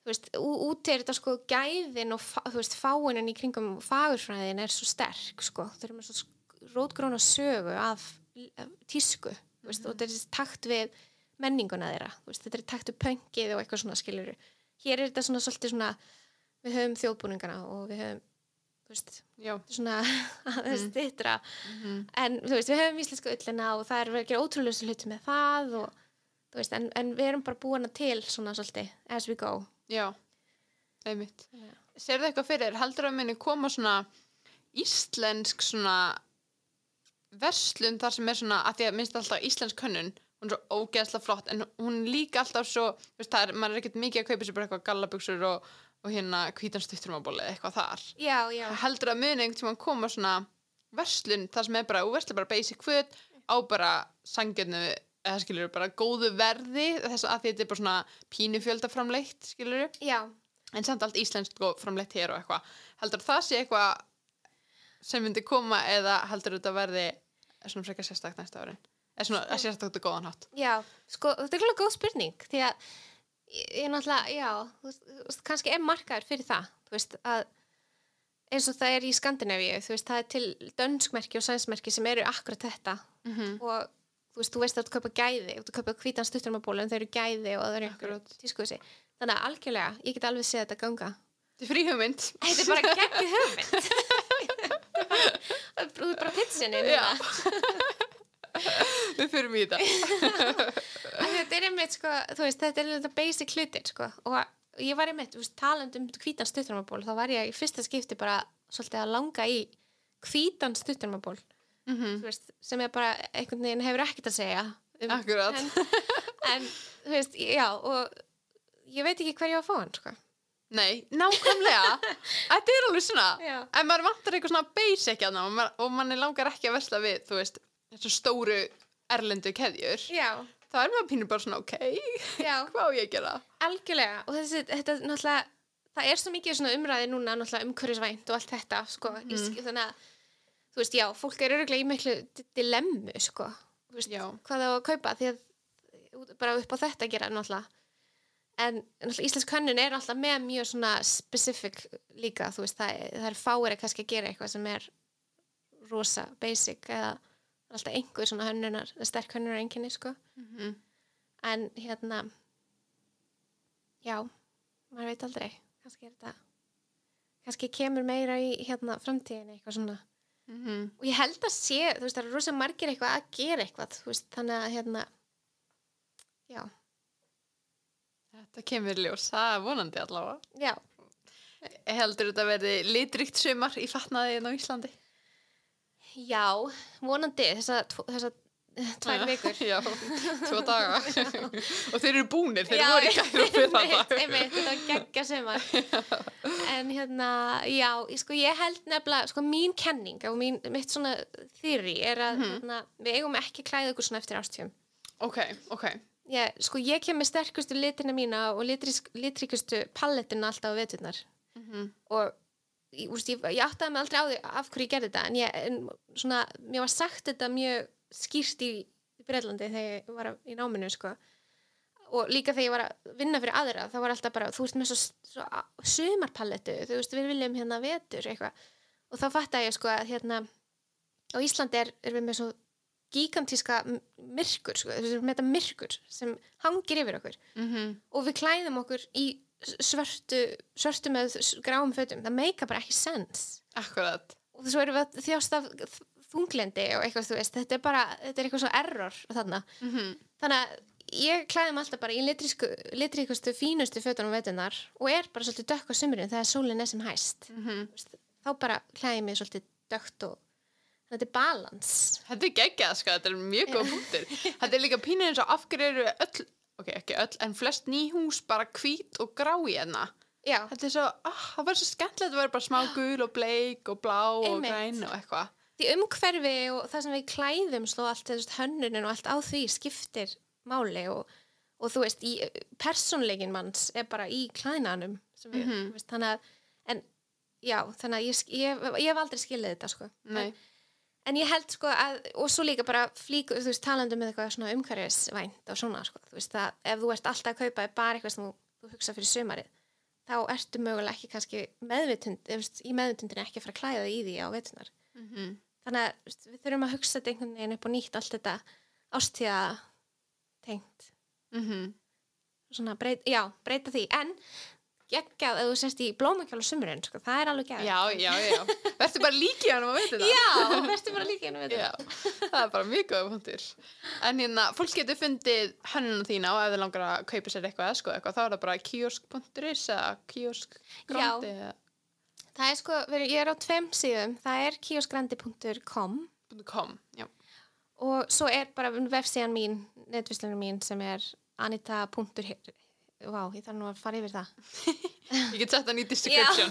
þú veist, ú- úti er þetta sko gæðin og þú veist, fáinin í kringum fagurfræðin er svo sterk sko, þau eru með svo rótgróna sögu af, af tísku þú veist, og þetta er takt við menninguna þeirra, veist, þetta er takt við pöngið og eitthvað svona skilur hér er þetta svona svolítið svona við höfum þjóðbúningana og við höfum þú veist, Já. svona [laughs] aðeins stittra en þú veist, við höfum íslensku ullina og það er verið að gera ótrúlega hluti með það og þú veist, en, en við erum bara búin til svona svolítið as we go Já. Einmitt. Já. Serðu eitthvað fyrir, heldur að minni koma svona íslensk svona verslun þar sem er svona, að því að minnst alltaf íslensk hönnun, hún er svo ógeðslega flott en hún líka alltaf svo, þú veist, það er, maður er ekkert mikið að kaupa sér bara eitthvað gallabuxur og, og hérna hvítan stutturmábóli eða eitthvað þar. já, já, heldur að muni einhvern tímann koma svona verslun þar sem er bara, þú verslar bara basic föt á bara sangjarnu eða skilur bara góðu verði þess að þetta er bara svona pínu fjöldaframleitt skilur já. En samt allt íslenskt og framleitt hér og eitthvað. Heldur það sé eitthvað sem myndi koma eða heldur þetta verði svona frekar sérstakt næsta árin? Eða svona að sérstakt og góðan hátt? Já, sko, þetta er alveg góð spurning því að ég, ég náttúrulega, já veist, veist, kannski er markaður fyrir það veist, að eins og það er í Skandinavíu, það er til dönskmerki og sænsmerki sem eru akkurat þetta. Mm og þú veist, þú veist að þú kaupa gæði þú kaupa hvítan bólu en þau eru gæði og það eru einhverju Akkurat. tískuðsi þannig að algjörlega, ég get alveg séð þetta ganga. Þetta er frí hugmynd. Þetta er bara geggið hugmynd. [laughs] Þú er bara núna. Við fyrir í þetta. [laughs] Þetta er einmitt sko, þú veist, þetta er þetta basic hlutir sko. Og ég var einmitt, þú veist, talandi um hvítan stuttarmaból, þá var ég í fyrsta skipti bara svolítið að langa í hvítan stuttarmaból, Mhm. þú veist, sem er bara einhvern veginn hefur ekkert að segja um, Akkurat. en, en, þú veist, já, og ég veit ekki hver ég var að fá hann, sko Nei, nákvæmlega. [laughs] Þetta er alveg svona. Já. En maður vantar eitthvað svona basic hérna og, maður, og manni langar ekki að vesla við, þú veist, þessu stóru erlendu keðjur. Já, þá er maður pínur bara svona, ok, já, [laughs] hvað á ég að gera? algjörlega og þessi, þetta er náttúrulega það er svo mikið umræði núna náttúrulega umhverfisvænt og allt þetta sko, mm. Mhm. þannig að þú veist, já, fólk er öruglega í miklu di- dilemmu sko, veist, hvað það á að kaupa því að bara upp á þetta að gera náttúrulega. En náttúrulega íslensk hönnun er alltaf með mjög svona specific líka, þú veist, það, það er fáir að kannski gera eitthvað sem er rosa basic eða alltaf einhver svona hönnunar, sterk hönnunar enginni sko. Mm en hérna já, maður veit aldrei kannski er þetta kannski kemur meira í hérna framtíðin eitthvað svona -hmm. og ég held að sé, þú veist, það eru rosa margir eitthvað að gera eitthvað, þú veist, þannig að hérna já, Þetta kemur ljós, það er vonandi allavega. já Heldur þetta verði litríkt sumar í fatnaði á Íslandi? já, vonandi þessa, þessa [laughs] tvær vikur [laughs] Já, tvo daga. [laughs] og þeir eru búnir, þeir Já, voru í gæru fyrir þetta. einmitt, þetta var geggja sumar en hérna, já sko ég held nefnilega, sko mín kenning og mín, mitt svona þýri er að Mhm. hérna, við eigum ekki klæða ykkur svona eftir ástjum Ok, ok. ég, sko ég kem með sterkustu litina mína og litrísk, litríkustu pallettina alltaf á veturnar Mm og ég, úst, ég, ég áttaði mig aldrei á því af hverju ég gerði þetta en ég, en, svona, mér var sagt þetta mjög skýrt í, Breitlandi þegar ég var að- í náminu sko. og líka þegar ég var að vinna fyrir aðra þá var alltaf bara, þú veist með svo, svo sumarpalletu, þú veist við viljum hérna vetur eitthvað og þá fattaði ég sko að hérna á Íslandi er, er við með svo gigantíska myrkur, sko, við með þetta myrkur sem hangir yfir okkur -hmm. og við klæðum okkur í svörtu, svörtu með gráum fötum, það meika bara ekki sens Akkurat. og svo erum við að þjást af þ- þunglyndi og eitthvað, þú veist, þetta er bara þetta er eitthvað svo error þarna Mm -hmm. þannig að ég klæðum alltaf bara í litrísku, litríkustu, fínustu fötunum veitunar og er bara svolítið dökk á sumurinn þegar sólinn er sem hæst. Þú veist, þá bara klæði ég mig svolítið dökkt og þetta er balans Þetta er geggjað, sko, þetta er mjög góð punktur. [laughs] Þetta er líka pínur eins og af hverju eru öll, ok, ekki öll, en flest ný hús bara hvít og grá í hérna. já, Þetta er svo, ah, það var svo skemmtilegt að vera bara smá gul og bleik og blá og Einmitt. græn og eitthvað. Því umhverfi og það sem við klæðum sló allt þessu hönnunin og allt á því skiptir máli og, og þú veist, í persónleikin manns er bara í klæðnanum sem við, Mhm. þú veist, þannig að en já, þannig að ég, sk- ég, ég hef aldrei skilið þetta sko Nei. en, en ég held sko að, og svo líka bara flíku, þú veist, talandi með eitthvað svona umhverfisvænt og svona sko, þú veist, að ef þú ert alltaf að kaupa bara eitthvað sem þú, þú hugsa fyrir sumarið þá ertu mögulega ekki kannski meðvitund, veist, í meðvitundinu ekki að fara að klæða í því á vetunar Mm þannig að við þurfum að hugsa þetta einhvern veginn upp og nýtt allt þetta ástíða tengt -hmm. svona breyta, já, breyta því en geggjað ef þú sérst í blómakjál á sumurinn, sko, það er alveg geggjað Já, já, já. Vertu bara líkið hann og veitir það. já, verður bara líka einu við Já, það er bara mjög góða punktur. En hérna, fólk getur fundið hönnuna þína og ef þið langar að kaupa sér eitthvað sko eitthvað, þá er það bara kiosk.is eða kioskgrandi eða það er sko, ég er á tveim síðum það er kioskgrandi.com .com, já. og svo er bara vefsíðan mín netvislunum mín sem er anita. Vá, ég þarf nú að fara yfir það [laughs] Ég get sett hann í description.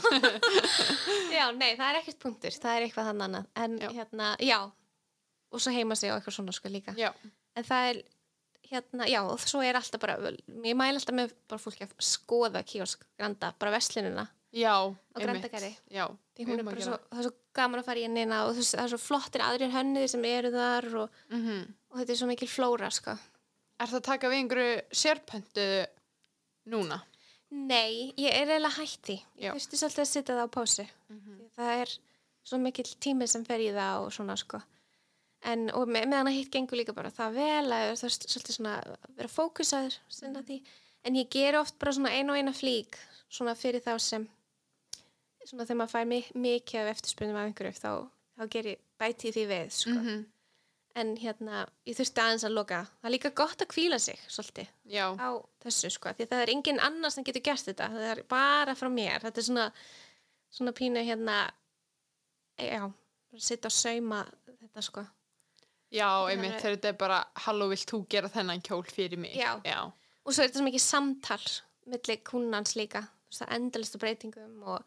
[laughs] Já, nei, það er ekkert punktur, það er eitthvað þannig annað en Já. hérna, já og svo heima sig og eitthvað svona sko líka já. en það er, hérna, já og svo er alltaf bara, ég mæl alltaf með bara fólki að skoða kiosk granda, bara veslinuna Já, á er um svo, það er svo gaman að fara í hennina og það er svo flottir aðrir hönniðir sem eru þar og, Mhm. og þetta er svo mikil flóra sko. Er það að taka við einhverju sérpöntu núna? Nei, ég er eiginlega hætt því. Já. ég þurfti svolítið að setja það á pásu. Því það er svo mikill tími sem fer í það og svona sko. En, og með, meðan að hitt gengur líka bara það vel að það er svolítið svona að vera fókusaður því. En ég ger oft bara svona ein og eina flík svona fyrir þá sem svona þegar maður fær mi mikið af eftirspunum af einhverju þá, þá ger ég bæti því við sko. -hmm. en hérna, ég þurfti aðeins að loka það er líka gott að kvíla sig svolítið Já, á þessu sko, því að það er engin annar sem getur gert þetta, það er bara frá mér þetta er svona, svona pínu hérna já, sitta og sauma þetta sko já, einmitt, þegar þetta er bara Halló, vilt þú gera þennan kjól fyrir mig? Já. Já, og svo er þetta svo mikið samtal milli kúnans líka það endalist á breytingum og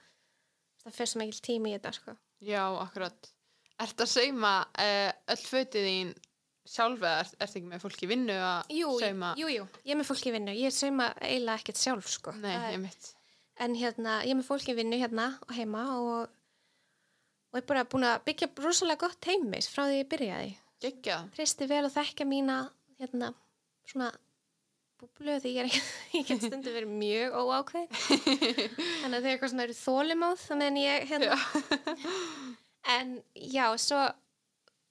það fer svo mikil tími í þetta sko. já akkurat. Ertu að sauma uh, öll fötið þín sjálf eða ert, ertu ekki með fólki vinnu að jú, sauma? jú, jú, ég er með fólki vinnu ég sauma eiginlega ekkert sjálf sko. Nei, er- einmitt. en hérna, ég er með fólki vinnu hérna og heima og, og er bara búin að byggja rosalega gott heimis frá því ég byrjaði treysti vel að þekka mína hérna, svona búblu því ég [laughs] ég get stundu verið mjög óákveð [laughs] þannig að þau eitthvað svona eru þólimáð þannig en ég hérna. [laughs] En já, svo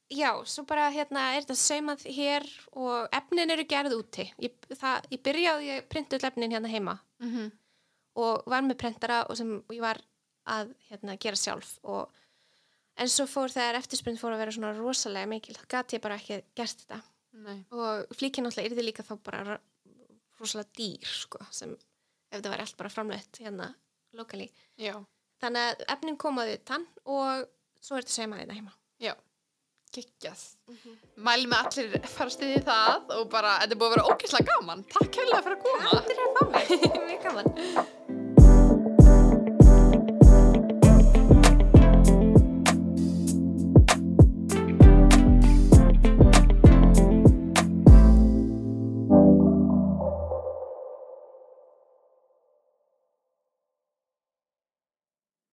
já, svo bara hérna er þetta saumað hér og efnin eru gerð úti. Ég, það, ég byrjaði að printa öll efnin hérna heima. Mm og var með prentara og sem ég var að hérna, gera sjálf og, en svo fór þegar eftirspunn fór að vera svona rosalega mikil þá gæti ég bara ekki gert þetta. Nei. og flíkin náttúrulega yrði líka þá bara rosalega dýr sko, sem ef það var allt bara framleitt hérna lokali þannig að efnin komaði utan og svo er þetta seima þetta heima já. Geggjað. Mæli með allir fara stiði það og bara, þetta er búið að vera ógeðslega gaman. Takk hérlega fyrir að koma. Þetta er að fá mig, [laughs] mjög gaman